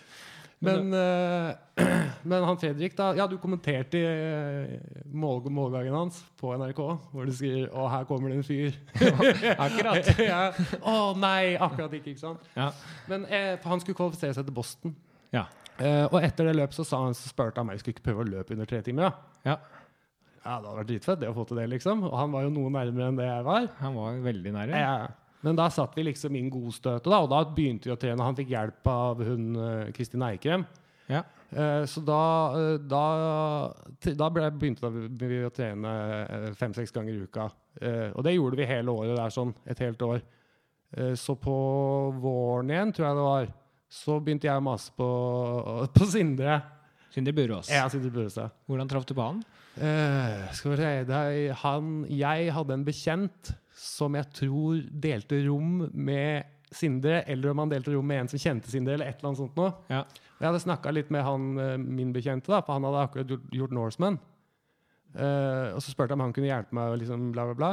men, uh, men, han Fredrik, da Ja, du kommenterte uh, mål, målgangen hans på NRK, hvor du skriver 'Å, her kommer det en fyr'. akkurat. ja. Å nei, akkurat ikke, ikke sant? Ja. Men uh, han skulle kvalifisere seg til Boston. Ja. og etter det løpet så, sa han, så spurte han meg skulle ikke prøve å løpe under tre timer. Ja. ja, det hadde vært dritfett det å få til det, liksom. Og han var jo noe nærmere enn det jeg var. Han var veldig nære. Ja. Men da satt vi liksom inn godstøtet, da, og da begynte vi å trene. Han fikk hjelp av hun eh, Kristin Eikrem. Ja. Uh, så da, uh, da, da begynte vi å trene fem-seks ganger i uka. Og det gjorde vi hele året. der sånn, Et helt år. så på våren igjen, tror jeg det var, så begynte jeg å mase på, på Sindre. Sindre Burås. Ja, Sindre Burås. Hvordan traff du på han? Skal vi se han, Jeg hadde en bekjent som jeg tror delte rom med Sindre, eller om han delte rom med en som kjente Sindre, eller et eller annet sånt noe. Ja. Jeg hadde snakka litt med han, eh, min bekjente, da, for han hadde akkurat gjort, gjort Norseman. Uh, og så spurte jeg om han kunne hjelpe meg, og liksom bla, bla, bla.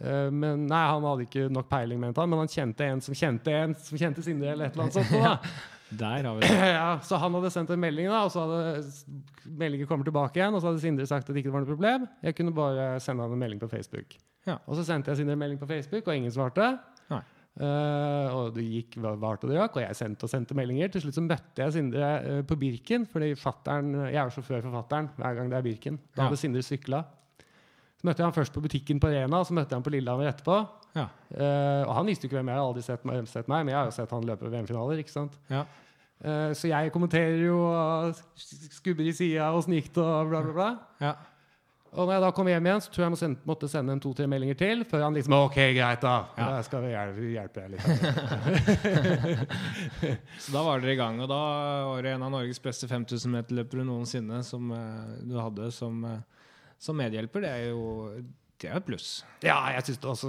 Uh, men nei, han hadde ikke nok peiling, mente han, men han kjente en som kjente en som kjente Sindre, eller et eller annet sånt. Da. Der har vi det. ja, så han hadde sendt en melding, da, og så hadde meldingen kommet tilbake igjen. Og så hadde Sindre sagt at det ikke var noe problem. Jeg kunne bare sende han en melding på Facebook. Ja. Og så sendte jeg Sindre en melding på Facebook, og ingen svarte. Uh, og det gikk vart og det rakk, og jeg sendte og sendte meldinger. Til slutt så møtte jeg Sindre uh, på Birken, fordi fatteren, jeg er sjåfør for fatter'n hver gang det er Birken. Da hadde Sindre sykla. Så møtte jeg han først på butikken på Rena, og så møtte jeg han på Lillehammer etterpå. Ja. Uh, og han visste jo ikke hvem jeg hadde aldri sett meg, sett meg, men jeg har jo sett han løpe VM-finaler. ikke sant? Ja. Så jeg kommenterer jo og skubber i sida og snikt og bla, bla, bla. Ja. Og når jeg da kom hjem igjen, så tror jeg jeg sende, måtte sende en to-tre meldinger til før han liksom OK, greit, da. Ja. Da skal vi hjelpe, hjelpe deg litt. så da var dere i gang, og da var det en av Norges beste 5000 meterløpere noensinne som uh, du hadde som, uh, som medhjelper. Det er jo det er et pluss. Ja, jeg synes også,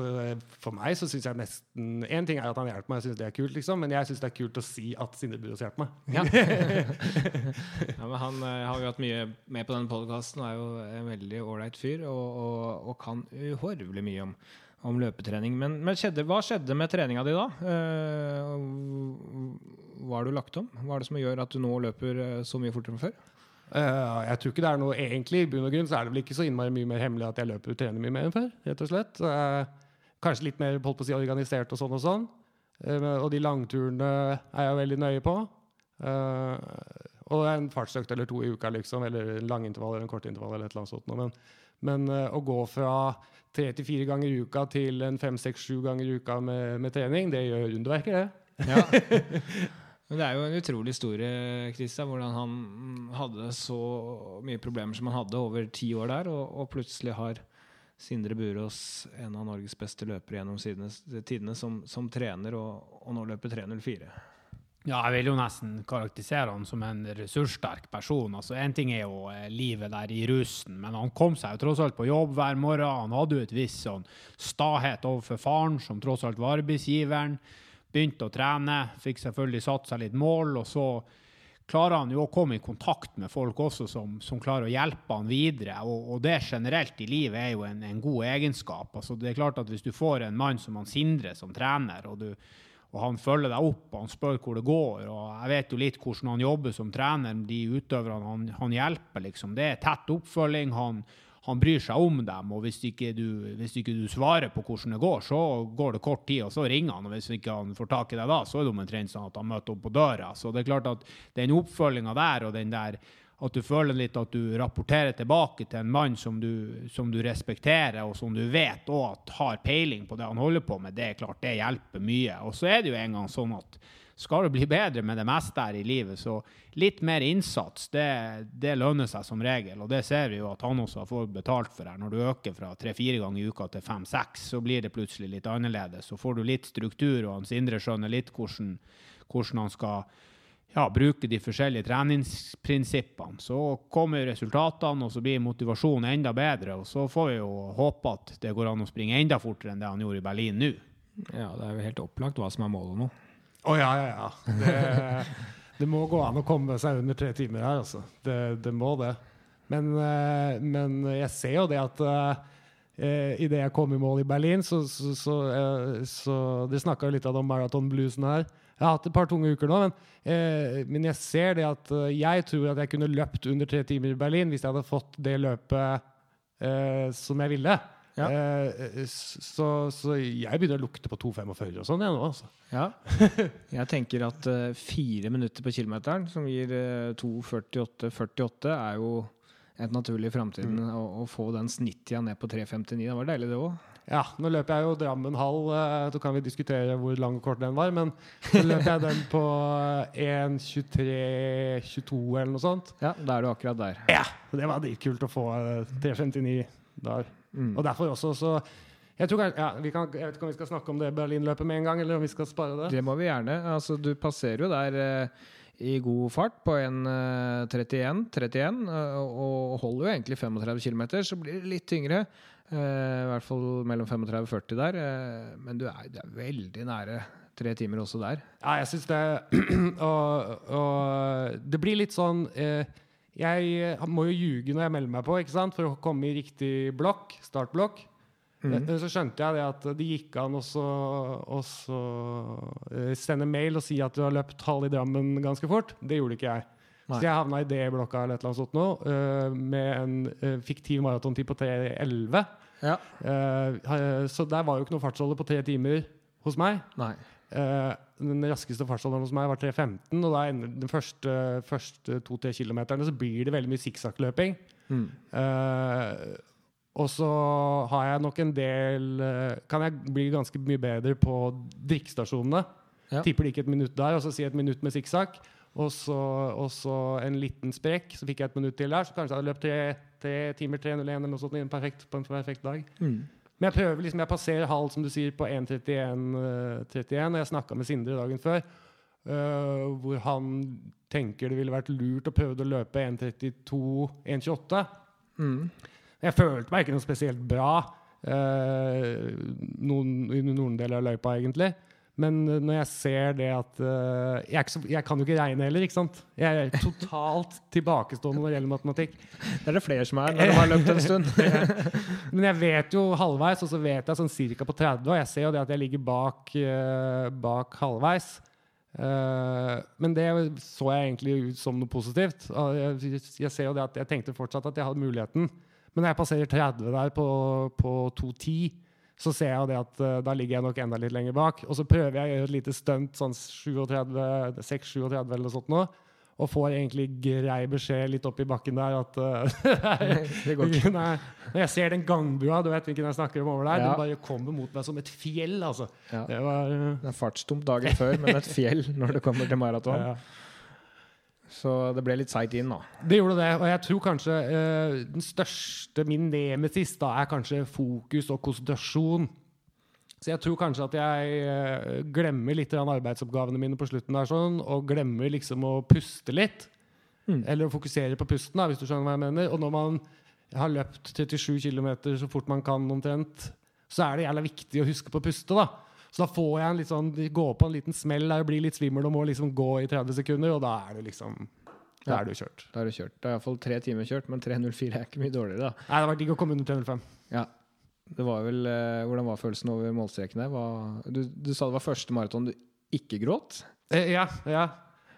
for meg så syns jeg nesten En ting er at han hjelper meg, jeg synes det er kult, liksom, men jeg syns det er kult å si at Sindre Burås hjelper meg. Ja. ja, men han uh, har jo hatt mye med på denne podkasten og er jo en veldig ålreit fyr og, og, og, kan uhorvelig mye om, om løpetrening. Men, men skjedde, hva skjedde med treninga di da? Uh, har du lagt om? Hva er det som gjør at du nå løper så mye fortere enn før? Uh, jeg tror ikke det er noe egentlig I bunn og grunn så er det vel ikke så innmari mye mer hemmelig at jeg løper og trener mye mer enn før. rett og slett. Uh, kanskje litt mer holdt på å si, organisert og sånn og sånn. Uh, og de langturene er jeg veldig nøye på. Og en fartsøkt eller to i uka, liksom, eller en langintervall eller en kortintervall. eller et eller annet sånt. Men, men eh, å gå fra tre til fire ganger i uka til en fem, seks, sju ganger i uka med, med trening, det gjør underverker, det. Ja. Men det er jo en utrolig historie, Christian, hvordan han hadde så mye problemer som han hadde over ti år der, og, og plutselig har Sindre Burås, en av Norges beste løpere gjennom tidene, som, som trener, og, og nå løper 3.04. Ja, jeg vil jo nesten karakterisere han som en ressurssterk person. Altså, En ting er jo eh, livet der i rusen, men han kom seg jo tross alt på jobb hver morgen. Han hadde jo et visst sånn stahet overfor faren, som tross alt var arbeidsgiveren. Begynte å trene, fikk selvfølgelig satt seg litt mål, og så klarer han jo å komme i kontakt med folk også som, som klarer å hjelpe han videre. Og, og, det generelt i livet er jo en, en god egenskap. Altså, det er klart at Hvis du får en mann som han Sindre som trener, og, du, og han følger deg opp og han spør hvor det går og Jeg vet jo litt hvordan han jobber som trener, de utøverne han, han hjelper. liksom. Det er tett oppfølging. han han bryr seg om dem, og hvis ikke, du, hvis ikke du svarer på hvordan det går, så går det kort tid, og så ringer han. og Hvis ikke han får tak i deg da, så er det omtrent sånn at han møter opp på døra. Så det er klart at den oppfølginga der, og den der at du føler litt at du rapporterer tilbake til en mann som du, som du respekterer, og som du vet også har peiling på det han holder på med, det er klart, det hjelper mye. Og så er det jo en gang sånn at skal du bli bedre med det meste her i livet, så litt mer innsats, det, det lønner seg som regel. Og det ser vi jo at han også har fått betalt for her. Når du øker fra tre-fire ganger i uka til fem-seks, så blir det plutselig litt annerledes. Så får du litt struktur, og Hans Indre skjønner litt hvordan, hvordan han skal ja, bruke de forskjellige treningsprinsippene. Så kommer resultatene, og så blir motivasjonen enda bedre. Og så får vi jo håpe at det går an å springe enda fortere enn det han gjorde i Berlin nå. Ja, det er jo helt opplagt hva som er målet nå. Å oh, ja, ja, ja. Det, det, må gå an å komme seg under tre timer her, altså. Det, det må det. Men, eh, men, jeg ser jo det at uh, idet jeg kom i mål i Berlin, så, så, så, så De snakka litt om maratonbluesen her. Jeg har hatt et par tunge uker nå, men, eh, men, jeg ser det at jeg tror at jeg kunne løpt under tre timer i Berlin hvis jeg hadde fått det løpet eh, som jeg ville. Ja. Eh, så, så, jeg begynner å lukte på 2,45 og sånn, jeg nå. Altså. Ja. Jeg tenker at uh, fire minutter på kilometeren, som gir uh, 2,48,48, er jo et naturlig i framtiden. Mm. Å, å, få den snittida ned på 3,59. Det var deilig, det òg. Ja, nå løper jeg jo Drammen halv, så kan vi diskutere hvor lang og kort den var. Men så løper jeg den på 1,23,22 eller noe sånt. Ja, da er du akkurat der. Ja, Det var dritkult å få 3,59 der. Mm. Og derfor også så jeg, tror, ja, kan, jeg, vet ikke om vi skal snakke om det Berlinløpet med en gang, eller om vi skal spare det. Det må vi gjerne. Altså, du passerer jo der eh, i god fart på en eh, 31, 31 eh, og holder jo egentlig 35 km, så blir det litt tyngre. Eh, I hvert fall mellom 35 og 40 der. Eh, men du er, du er, veldig nære tre timer også der. Ja, jeg syns det og, og, det blir litt sånn eh, jeg eh, må jo ljuge når jeg melder meg på ikke sant? for å komme i riktig blokk, startblokk. Mm. Så skjønte jeg det at det gikk an å eh, sende mail og si at du har løpt halv i Drammen ganske fort. Det gjorde ikke jeg. Nei. Så jeg havna i D-blokka eller et eller annet sånt nå, uh, med en uh, fiktiv maratontid på 3.11. Ja. Uh, så der var jo ikke noe fartsholde på tre timer hos meg. Nei. Uh, den raskeste fartsalderen hos meg var 3.15, og da ender den første, første to-tre kilometerne så blir det veldig mye sikksakkløping. Mm. Uh, og så har jeg nok en del uh, Kan jeg bli ganske mye bedre på drikkestasjonene. Ja. Tipper det ikke et minutt der, og så si et minutt med sikksakk. Og og så en liten sprekk, så fikk jeg et minutt til der. Så kanskje jeg hadde løpt tre, tre timer 3.01 eller noe sånt perfekt, på en perfekt dag. Mm. Men jeg prøver liksom, jeg passerer halv som du sier, på 1.31. Uh, og jeg snakka med Sindre dagen før, uh, hvor han tenker det ville vært lurt å prøve å løpe 1.32-1.28. Mm. Jeg følte meg ikke noe spesielt bra uh, noen, i noen deler av løypa, egentlig. Men eh, når jeg ser det at uh, jeg, så, jeg, kan jo ikke regne heller, ikke sant? Jeg er totalt tilbakestående når det gjelder matematikk. Det er det flere som er når de har løpt en stund. Men jeg vet jo halvveis, og så vet jeg sånn cirka på 30, og jeg ser jo det at jeg ligger bak, uh, bak halvveis. Uh, men det så jeg egentlig ut som noe positivt. Jeg, jeg, ser jo det at jeg tenkte fortsatt at jeg hadde muligheten. Men når jeg passerer 30 der på, på 2.10 så ser jeg det at uh, da ligger jeg nok enda litt lenger bak. Og så prøver jeg å gjøre et lite stunt, sånn 6-37 eller noe sånt nå. og får egentlig grei beskjed litt opp i bakken der at uh, Det går ikke. Nei, Når jeg ser den gangbua, du vet hvilken jeg snakker om over der, Ja. den bare kommer mot meg som et fjell, altså. Ja. Det var uh, Det er fartstomt dagen før, men et fjell når det kommer til maraton. ja. Så det ble litt seigt inn, da. Det gjorde det, og jeg tror kanskje eh, den største min nemesis da er kanskje fokus og konsentrasjon. Så jeg tror kanskje at jeg eh, glemmer litt av arbeidsoppgavene mine på slutten der sånn, og glemmer liksom å puste litt. Mm. Eller å fokusere på pusten, da, hvis du skjønner hva jeg mener. Og når man har løpt 37 km så fort man kan omtrent, så er det jævla viktig å huske på å puste, da. Så da får jeg en litt sånn, gå på en liten smell der og bli litt svimmel og må liksom gå i 30 sekunder, og da er du liksom Da er du kjørt. Da er du kjørt. Det er iallfall tre timer kjørt, men 3.04 er ikke mye dårligere, da. Nei, det var digg å komme under 305. Ja. Det var vel, eh, hvordan var følelsen over målstreken der? Du, du sa det var første maraton du ikke gråt? Eh, ja, ja.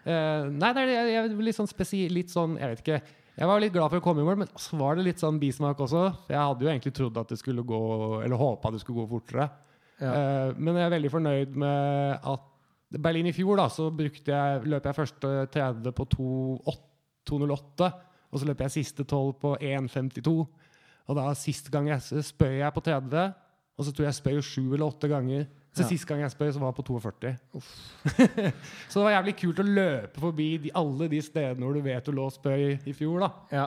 Eh, nei, det er jeg, jeg, litt sånn spesiell Litt sånn, jeg vet ikke. Jeg var litt glad for å komme i mål, men så var det litt sånn bismak også. Jeg hadde jo egentlig trodd at det skulle gå Eller håpa det skulle gå fortere. Ja. Eh, men jeg er veldig fornøyd med at Berlin i fjor, da, så brukte jeg, løp jeg første 30 på 2.08, 2.08, og så løp jeg siste 12 på 1.52. Og da sist gang jeg spøy jeg på 30, og så tror jeg jeg spøy sju eller åtte ganger. Så Ja. sist gang jeg spøy, så var jeg på 42. så det var jævlig kult å løpe forbi de, alle de stedene hvor du vet du lå spøy i fjor, da. Ja.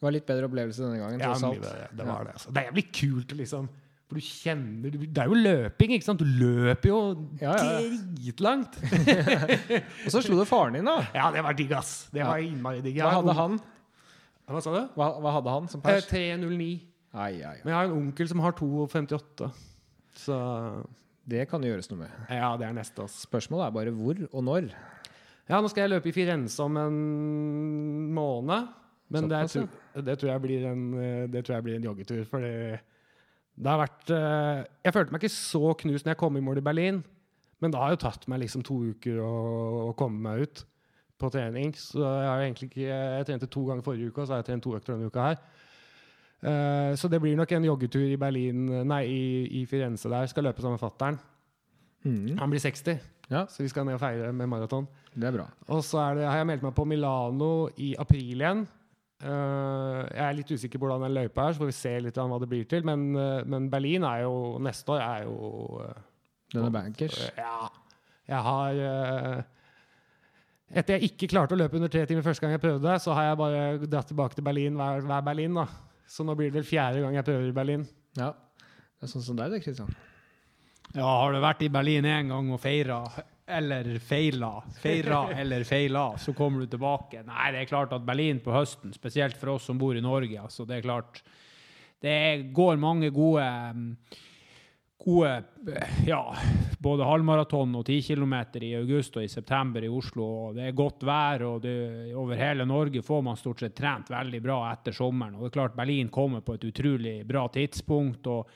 Det var litt bedre opplevelse denne gangen, Ja, det, det var det. Altså. Det er jævlig kult å liksom For du kjenner Det er jo løping, ikke sant? Du løper jo Ja, ja, dritlangt. Og så slo du faren din, da. Ja, det var digg, ass. Det var innmari digg. Hva hadde han? Hva sa du? Hva, hva hadde han som Eh, pers? 309. Ai, ai, ai. Men jeg har en onkel som har 2,58. Så Det kan det gjøres noe med. ja, det er neste, ass. Spørsmålet er bare hvor og når. Ja, nå skal jeg løpe i Firenze om en måned. Men det, er, det, tror jeg blir en, eh, det tror jeg blir en joggetur. Fordi det har vært eh, Jeg følte meg ikke så knust når jeg kom i mål i Berlin. Men det har jo tatt meg liksom to uker å, å komme meg ut på trening. Så jeg har egentlig ikke Jeg trente to ganger forrige uke, og så har jeg trent to økter denne uka her. Uh, så det blir nok en joggetur i Berlin Nei, i, i Firenze der. Skal løpe sammen med fatter'n. Mm. Han blir 60, Ja, så vi skal ned og feire med maraton. det er bra. Og så det, har jeg meldt meg på Milano i april igjen. Eh, jeg er litt usikker på hvordan den løypa er, så får vi se litt hva det blir til. Men, eh, men Berlin er jo neste år er jo eh, Den er bankers. Ja. Jeg har Etter jeg ikke klarte å løpe under tre timer første gang jeg prøvde, så har jeg bare dratt tilbake til Berlin hver, hver Berlin. da. Så nå blir det vel fjerde gang jeg prøver i Berlin. Ja. Det er sånn som deg, det, Kristian. Ja, har du vært i Berlin en gang og feira eller feila, feira eller feila, så kommer du tilbake. Nei, det er klart at Berlin på høsten, spesielt for oss som bor i Norge, altså det er klart Det går mange gode gode ja, både halvmaraton og 10 km i august og i september i Oslo. og Det er godt vær, og det, over hele Norge får man stort sett trent veldig bra etter sommeren. og det er klart Berlin kommer på et utrolig bra tidspunkt. og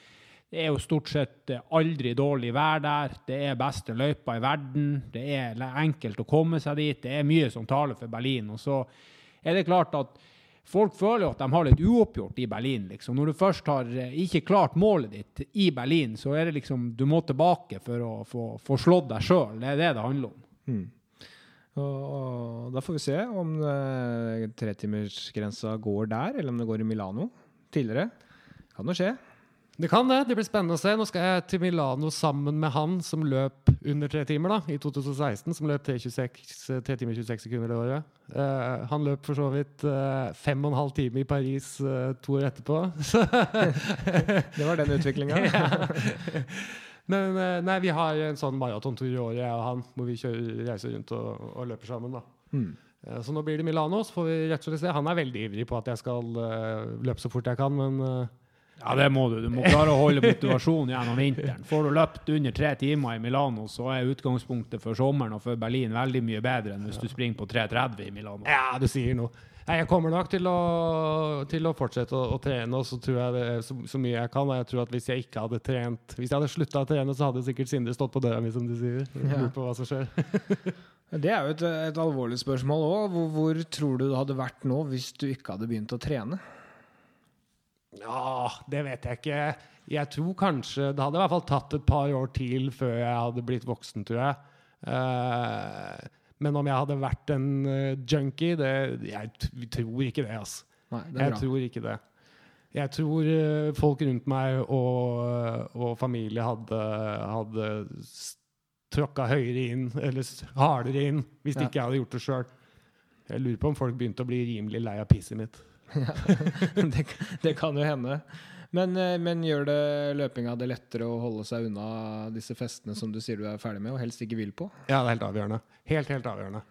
det er jo stort sett eh, aldri dårlig vær der. Det er beste løypa i verden. Det er enkelt å komme seg dit. Det er mye som taler for Berlin. Og så er det klart at folk føler at de har litt uoppgjort i Berlin. liksom. Når du først har eh, ikke klart målet ditt i Berlin, så er det liksom du må tilbake for å få, få slått deg sjøl. Det er det det handler om. Mm. Og, da får vi se om uh, tretimersgrensa går der, eller om det går i Milano tidligere. Kan jo skje. Det kan det. Det blir spennende å se. Nå skal jeg til Milano sammen med han som løp under tre timer da, i 2016. Som løp 3, 26, 3 timer 26 sekunder det året. Uh, han løp for så vidt uh, fem og en halv time i Paris uh, to år etterpå. Det var den utviklinga. Men eh, nei, vi har en sånn maratontur i året, jeg og han, hvor vi kjører, reiser rundt og, og løper sammen. da. Mm. Så nå blir det Milano, så får vi rett og slett se. Han er veldig ivrig på at jeg skal løpe så fort jeg kan, men Ja, det må du. Du må klare å holde motivasjonen gjennom vinteren. Får du løpt under tre timer i Milano, så er utgangspunktet for sommeren og for Berlin veldig mye bedre enn hvis du springer på 3.30 i Milano. Ja, du sier noe. Nei, jeg kommer nok til å, til å fortsette å, å trene, og så tror jeg det så, så mye jeg kan. Og jeg tror at hvis jeg ikke hadde trent Hvis jeg hadde slutta å trene, så hadde sikkert Sindre stått på døra mi, som du sier. Ja. lurt på hva som skjer. Det er jo et, et alvorlig spørsmål òg. Hvor, hvor tror du det hadde vært nå hvis du ikke hadde begynt å trene? Ja, det vet jeg ikke. Jeg tror kanskje Det hadde i hvert fall tatt et par år til før jeg hadde blitt voksen, tror jeg. Uh, Men om jeg hadde vært en eh, junkie, det, jeg tror ikke det. altså. Nei, det er Jeg bra. tror ikke det. Jeg tror eh, folk rundt meg og, og familie hadde, hadde tråkka høyere inn, eller hardere inn, hvis Ja. ikke jeg hadde gjort det sjøl. Jeg lurer på om folk begynte å bli rimelig lei av pisset mitt. det, det kan jo hende. Men, eh, men gjør det løpinga det lettere å holde seg unna disse festene som du sier du er ferdig med, og helst ikke vil på? Ja, det er helt avgjørende. Helt, helt avgjørende.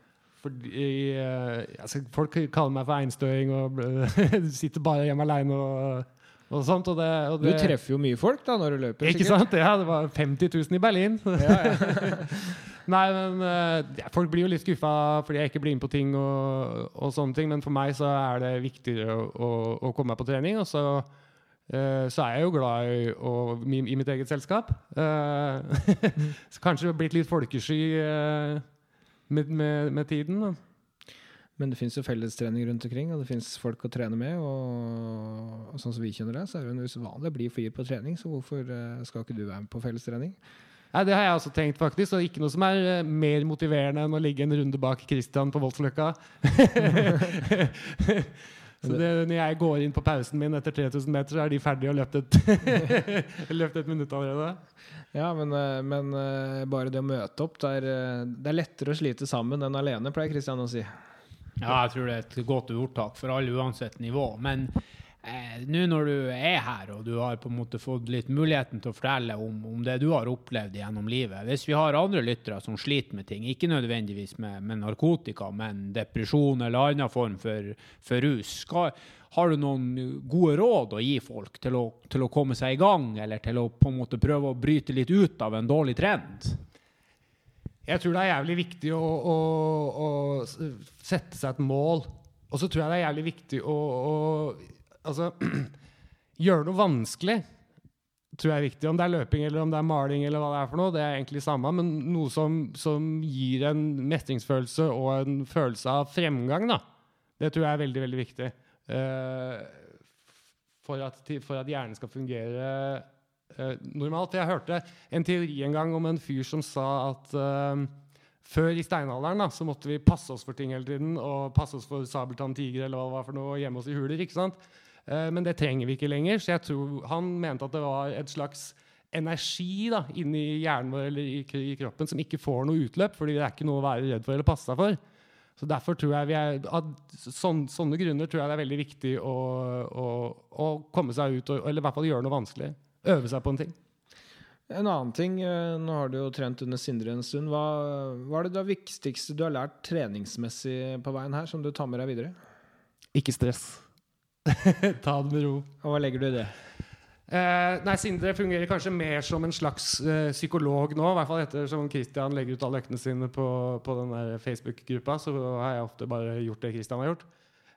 Fordi eh, altså, Folk kaller meg for einstøing og sitter bare hjemme aleine og, og sånt. Og det, og Du treffer jo mye folk da når du løper. Ikke sikkert. sant? Ja, det var 50 000 i Berlin. Ja, ja. Nei, men eh, ja, Folk blir jo litt skuffa fordi jeg ikke blir med på ting, og, og sånne ting, men for meg så er det viktigere å, å, å komme meg på trening. Og så, uh, så er jeg jo glad i, og, i, i mitt eget selskap. Uh, så kanskje blitt litt folkesky uh, med, med, med tiden. da. Men det fins jo fellestrening rundt omkring, og det fins folk å trene med. Og, og sånn som vi kjenner det, så er det jo uvanlig å bli for på trening, så hvorfor eh, skal ikke du være med på fellestrening? Nei, Det har jeg også tenkt, faktisk. Og ikke noe som er eh, mer motiverende enn å ligge en runde bak Christian på Voldsløkka. så det, når jeg går inn på pausen min etter 3000 meter, så er de ferdige og løpt et, løpt et minutt allerede. Ja, men, eh, men bare det å møte opp, det er, det er lettere å slite sammen enn alene, pleier Kristian å si. Ja, jeg tror det er et godt ordtak for alle uansett nivå. Men eh, nå når du er her, og du har på en måte fått litt muligheten til å fortelle om, om det du har opplevd gjennom livet Hvis vi har andre lyttere som sliter med ting, ikke nødvendigvis med, med narkotika, men depresjon eller annen form for, for rus, skal, har du noen gode råd å gi folk til å, til å komme seg i gang, eller til å på en måte prøve å bryte litt ut av en dårlig trend? Jeg tror det er jævlig viktig å, å, å sette seg et mål. Og så tror jeg det er jævlig viktig å, å altså, gjøre noe vanskelig. Tror jeg er viktig. Om det er løping eller om det er maling, eller hva det er for noe, det er egentlig samme, men noe som, som gir en mestringsfølelse og en følelse av fremgang, da. Det tror jeg er veldig, veldig viktig. Uh, for, at, for at hjernen skal fungere eh, normalt. Jeg hørte en teori en gang om en fyr som sa at uh, før i steinalderen da, så måtte vi passe oss for ting hele tiden. Og passe oss for sabeltanntiger eller hva det var for noe gjemme oss i huler. ikke sant? Uh, men det trenger vi ikke lenger. Så jeg tror han mente at det var et slags energi da, inni hjernen vår eller i, i kroppen som ikke får noe utløp, fordi det er ikke noe å være redd for eller passe seg for. Så derfor tror jeg vi er, av sånn, Sånne grunner tror jeg det er veldig viktig å, å, å komme seg ut, og, eller i hvert fall gjøre noe vanskelig. Øve seg på en ting. En annen ting, eh, nå har du jo trent under Sindre en stund. Hva, hva er det da viktigste du har lært treningsmessig på veien her, som du tar med deg videre? Ikke stress. Ta det med ro. Og hva legger du i det? Eh, nei, Sindre fungerer kanskje mer som en slags eh, psykolog nå. I hvert fall etter som Christian legger ut alle øktene sine på, på den Facebook-gruppa, så har jeg ofte bare gjort det Christian har gjort.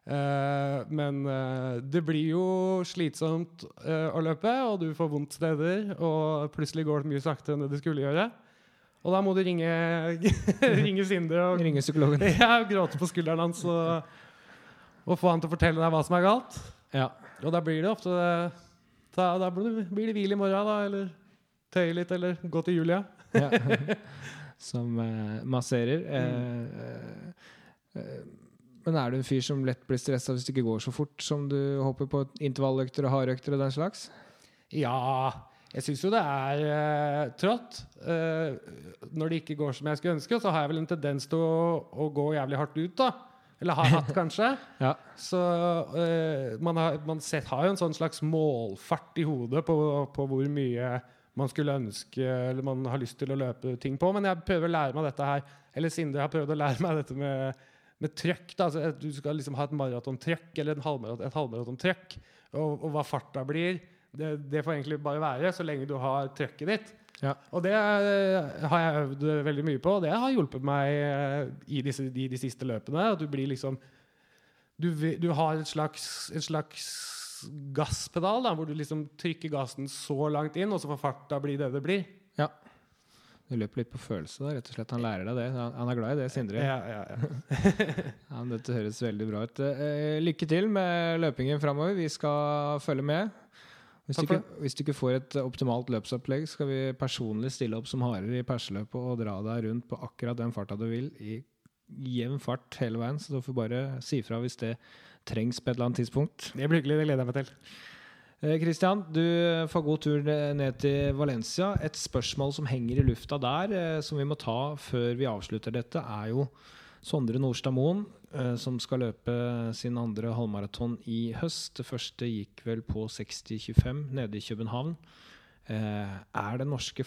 Eh, men eh, det blir jo slitsomt eh, å løpe, og du får vondt steder, og plutselig går det mye saktere enn det det skulle gjøre. Og da må du ringe, ringe Sindre og Ringe psykologen. ja, gråte på skulderen hans og, og få han til å fortelle deg hva som er galt. Ja. Og da blir det ofte Da, da blir det- blir det hvil i morgen, da. Eller tøye litt, eller gå til Julia. ja. Som eh, masserer. Eh, eh, eh, men er du en fyr som lett blir stressa hvis det ikke går så fort som du hopper på intervalløkter og hardøkter og den slags? Ja, jeg syns jo det er eh, trått. Eh, når det ikke går som jeg skulle ønske, så har jeg vel en tendens til å, å gå jævlig hardt ut, da. Eller har hatt, kanskje. Ja. Så eh, man, har, man set, har jo en sånn slags målfart i hodet på, på hvor mye man skulle ønske eller man har lyst til å løpe ting på. Men jeg prøver å lære meg dette her. Eller Sindre har prøvd å lære meg dette med, med trøkk. Da. Altså, du skal liksom ha et maratontrøkk eller en halvmaraton, et halvmaratontrøkk. Og, og hva farta blir, det, det får egentlig bare være så lenge du har trøkket ditt. Ja. Og det eh, har jeg øvd veldig mye på, og det har hjulpet meg eh, i disse, de, de siste løpene. At du blir liksom Du, du har et slags, et slags gasspedal, da, hvor du liksom trykker gassen så langt inn, og så får farta bli det det blir. ja. Du løper litt på følelse, da, rett og slett. Han lærer deg det. Han er glad i det, Sindre. Ja, ja, ja. Ja, dette høres veldig bra ut. Eh, lykke til med løpingen framover. Vi skal følge med. Hvis du, ikke, hvis du ikke får et optimalt løpsopplegg, skal vi personlig stille opp som harer i perseløpet og dra deg rundt på akkurat den farta du vil i jevn fart hele veien, så du får bare si fra hvis det trengs på et eller annet tidspunkt. Det blir hyggelig. Det gleder jeg meg til. Kristian, du får god tur ned til Valencia. Et spørsmål som henger i lufta der, som vi må ta før vi avslutter dette, er jo Sondre Nordstad Moen, som skal løpe sin andre halvmaraton i høst. Det første gikk vel på 60,25 nede i København. Er den norske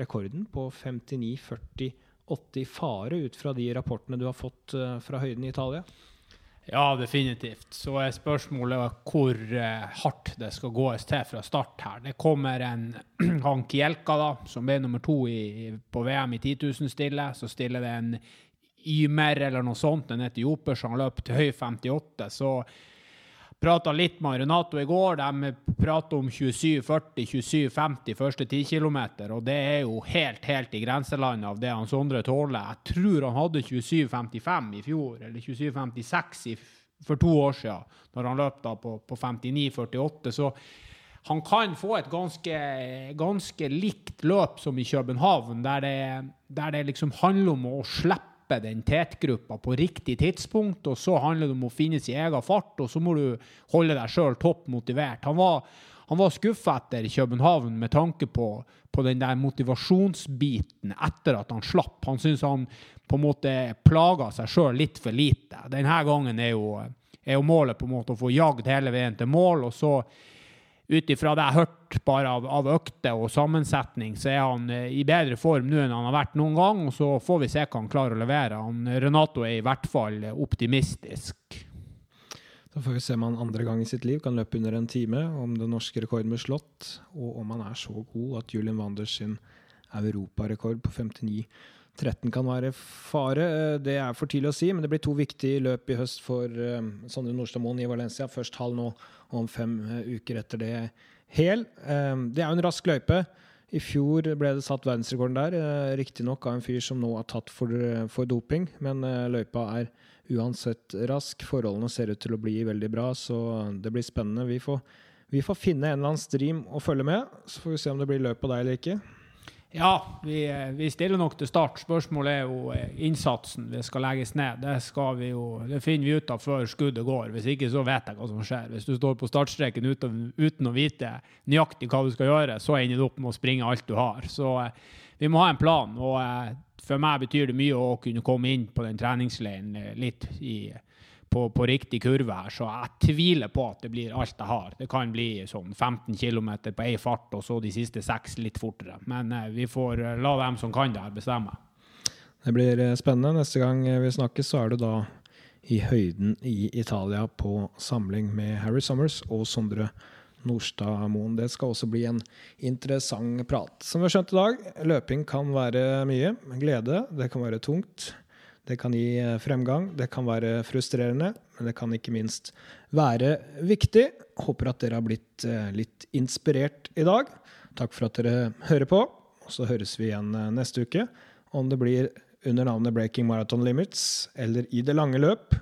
rekorden på 59,40,80 i fare ut fra de rapportene du har fått fra høyden i Italia? Ja, definitivt. Så er spørsmålet hvor eh, hardt det skal gås til fra start her. Det kommer en han Kielka, da, som ble nummer to i, på VM i 10 000 stille. Så stiller det en Ymer eller noe sånt, en etioper som løp til høy 58. Så prata litt med Renato i går. De prater om 27-40-27-50 første 10 km, og det er jo helt helt i grenselandet av det han Sondre tåler. Jeg tror han hadde 27-55 i fjor, eller 27-56 for to år siden, når han løp da på, på 59-48. Så han kan få et ganske, ganske likt løp som i København, der det, der det liksom handler om å slippe den tetgruppa på riktig tidspunkt, og så handler det om å finne sin egen fart, og så må du holde deg sjøl topp motivert. Han var, han var skuffa etter København med tanke på, på, den der motivasjonsbiten etter at han slapp. Han syns han på en måte plaga seg sjøl litt for lite. Denne gangen er jo, er jo målet på en måte å få jagd hele veien til mål, og så ut ifra det jeg har hørt bare av, av økter og sammensetning, så er han eh, i bedre form nå enn han har vært noen gang. og Så får vi se hva han klarer å levere. Han, Renato er i hvert fall optimistisk. Da får vi se om han andre gang i sitt liv kan løpe under en time, om den norske rekorden blir slått, og om han er så god at Julian Wanders sin europarekord på 59 13 kan være fare. Eh, det er for tidlig å si, men det blir to viktige løp i høst for uh, Sondre Nordstadmoen i Valencia. Først halv nå, og om fem uh, uker etter det hel. Det er jo en rask løype. I fjor ble det satt verdensrekorden der, riktignok av en fyr som nå har tatt for, for doping, men løypa er uansett rask. Forholdene ser ut til å bli veldig bra, så det blir spennende. Vi får, vi får finne en eller annen stream å følge med, så får vi se om det blir løp på deg eller ikke. Ja, vi, vi, stiller nok til start. Spørsmålet er jo eh, innsatsen det skal legges ned. Det, skal vi jo, det finner vi ut av før skuddet går. Hvis ikke så vet jeg hva som skjer. Hvis du står på startstreken uten, uten å vite nøyaktig hva du skal gjøre, så ender du opp med å springe alt du har. Så eh, vi må ha en plan. Og eh, for meg betyr det mye å kunne komme inn på den treningsleiren litt i på, på, riktig kurve her, så jeg tviler på at det blir alt jeg har. Det kan bli sånn 15 km på én fart, og så de siste seks litt fortere. Men eh, vi får eh, la dem som kan det her, bestemme. Det blir eh, spennende. Neste gang vi snakkes, så er du da i høyden i Italia på samling med Harry Summers og Sondre Nordstad Moen. Det skal også bli en interessant prat. Som vi har skjønt i dag, løping kan være mye. Glede, det kan være tungt. Det kan gi eh, fremgang, det kan være frustrerende, men det kan ikke minst være viktig. Håper at dere har blitt eh, litt inspirert i dag. Takk for at dere hører på. Så høres vi igjen eh, neste uke. Om det blir under navnet Breaking Marathon Limits eller i det lange løp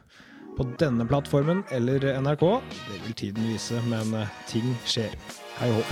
på denne plattformen eller NRK, det vil tiden vise, men ting skjer. Hei og hå.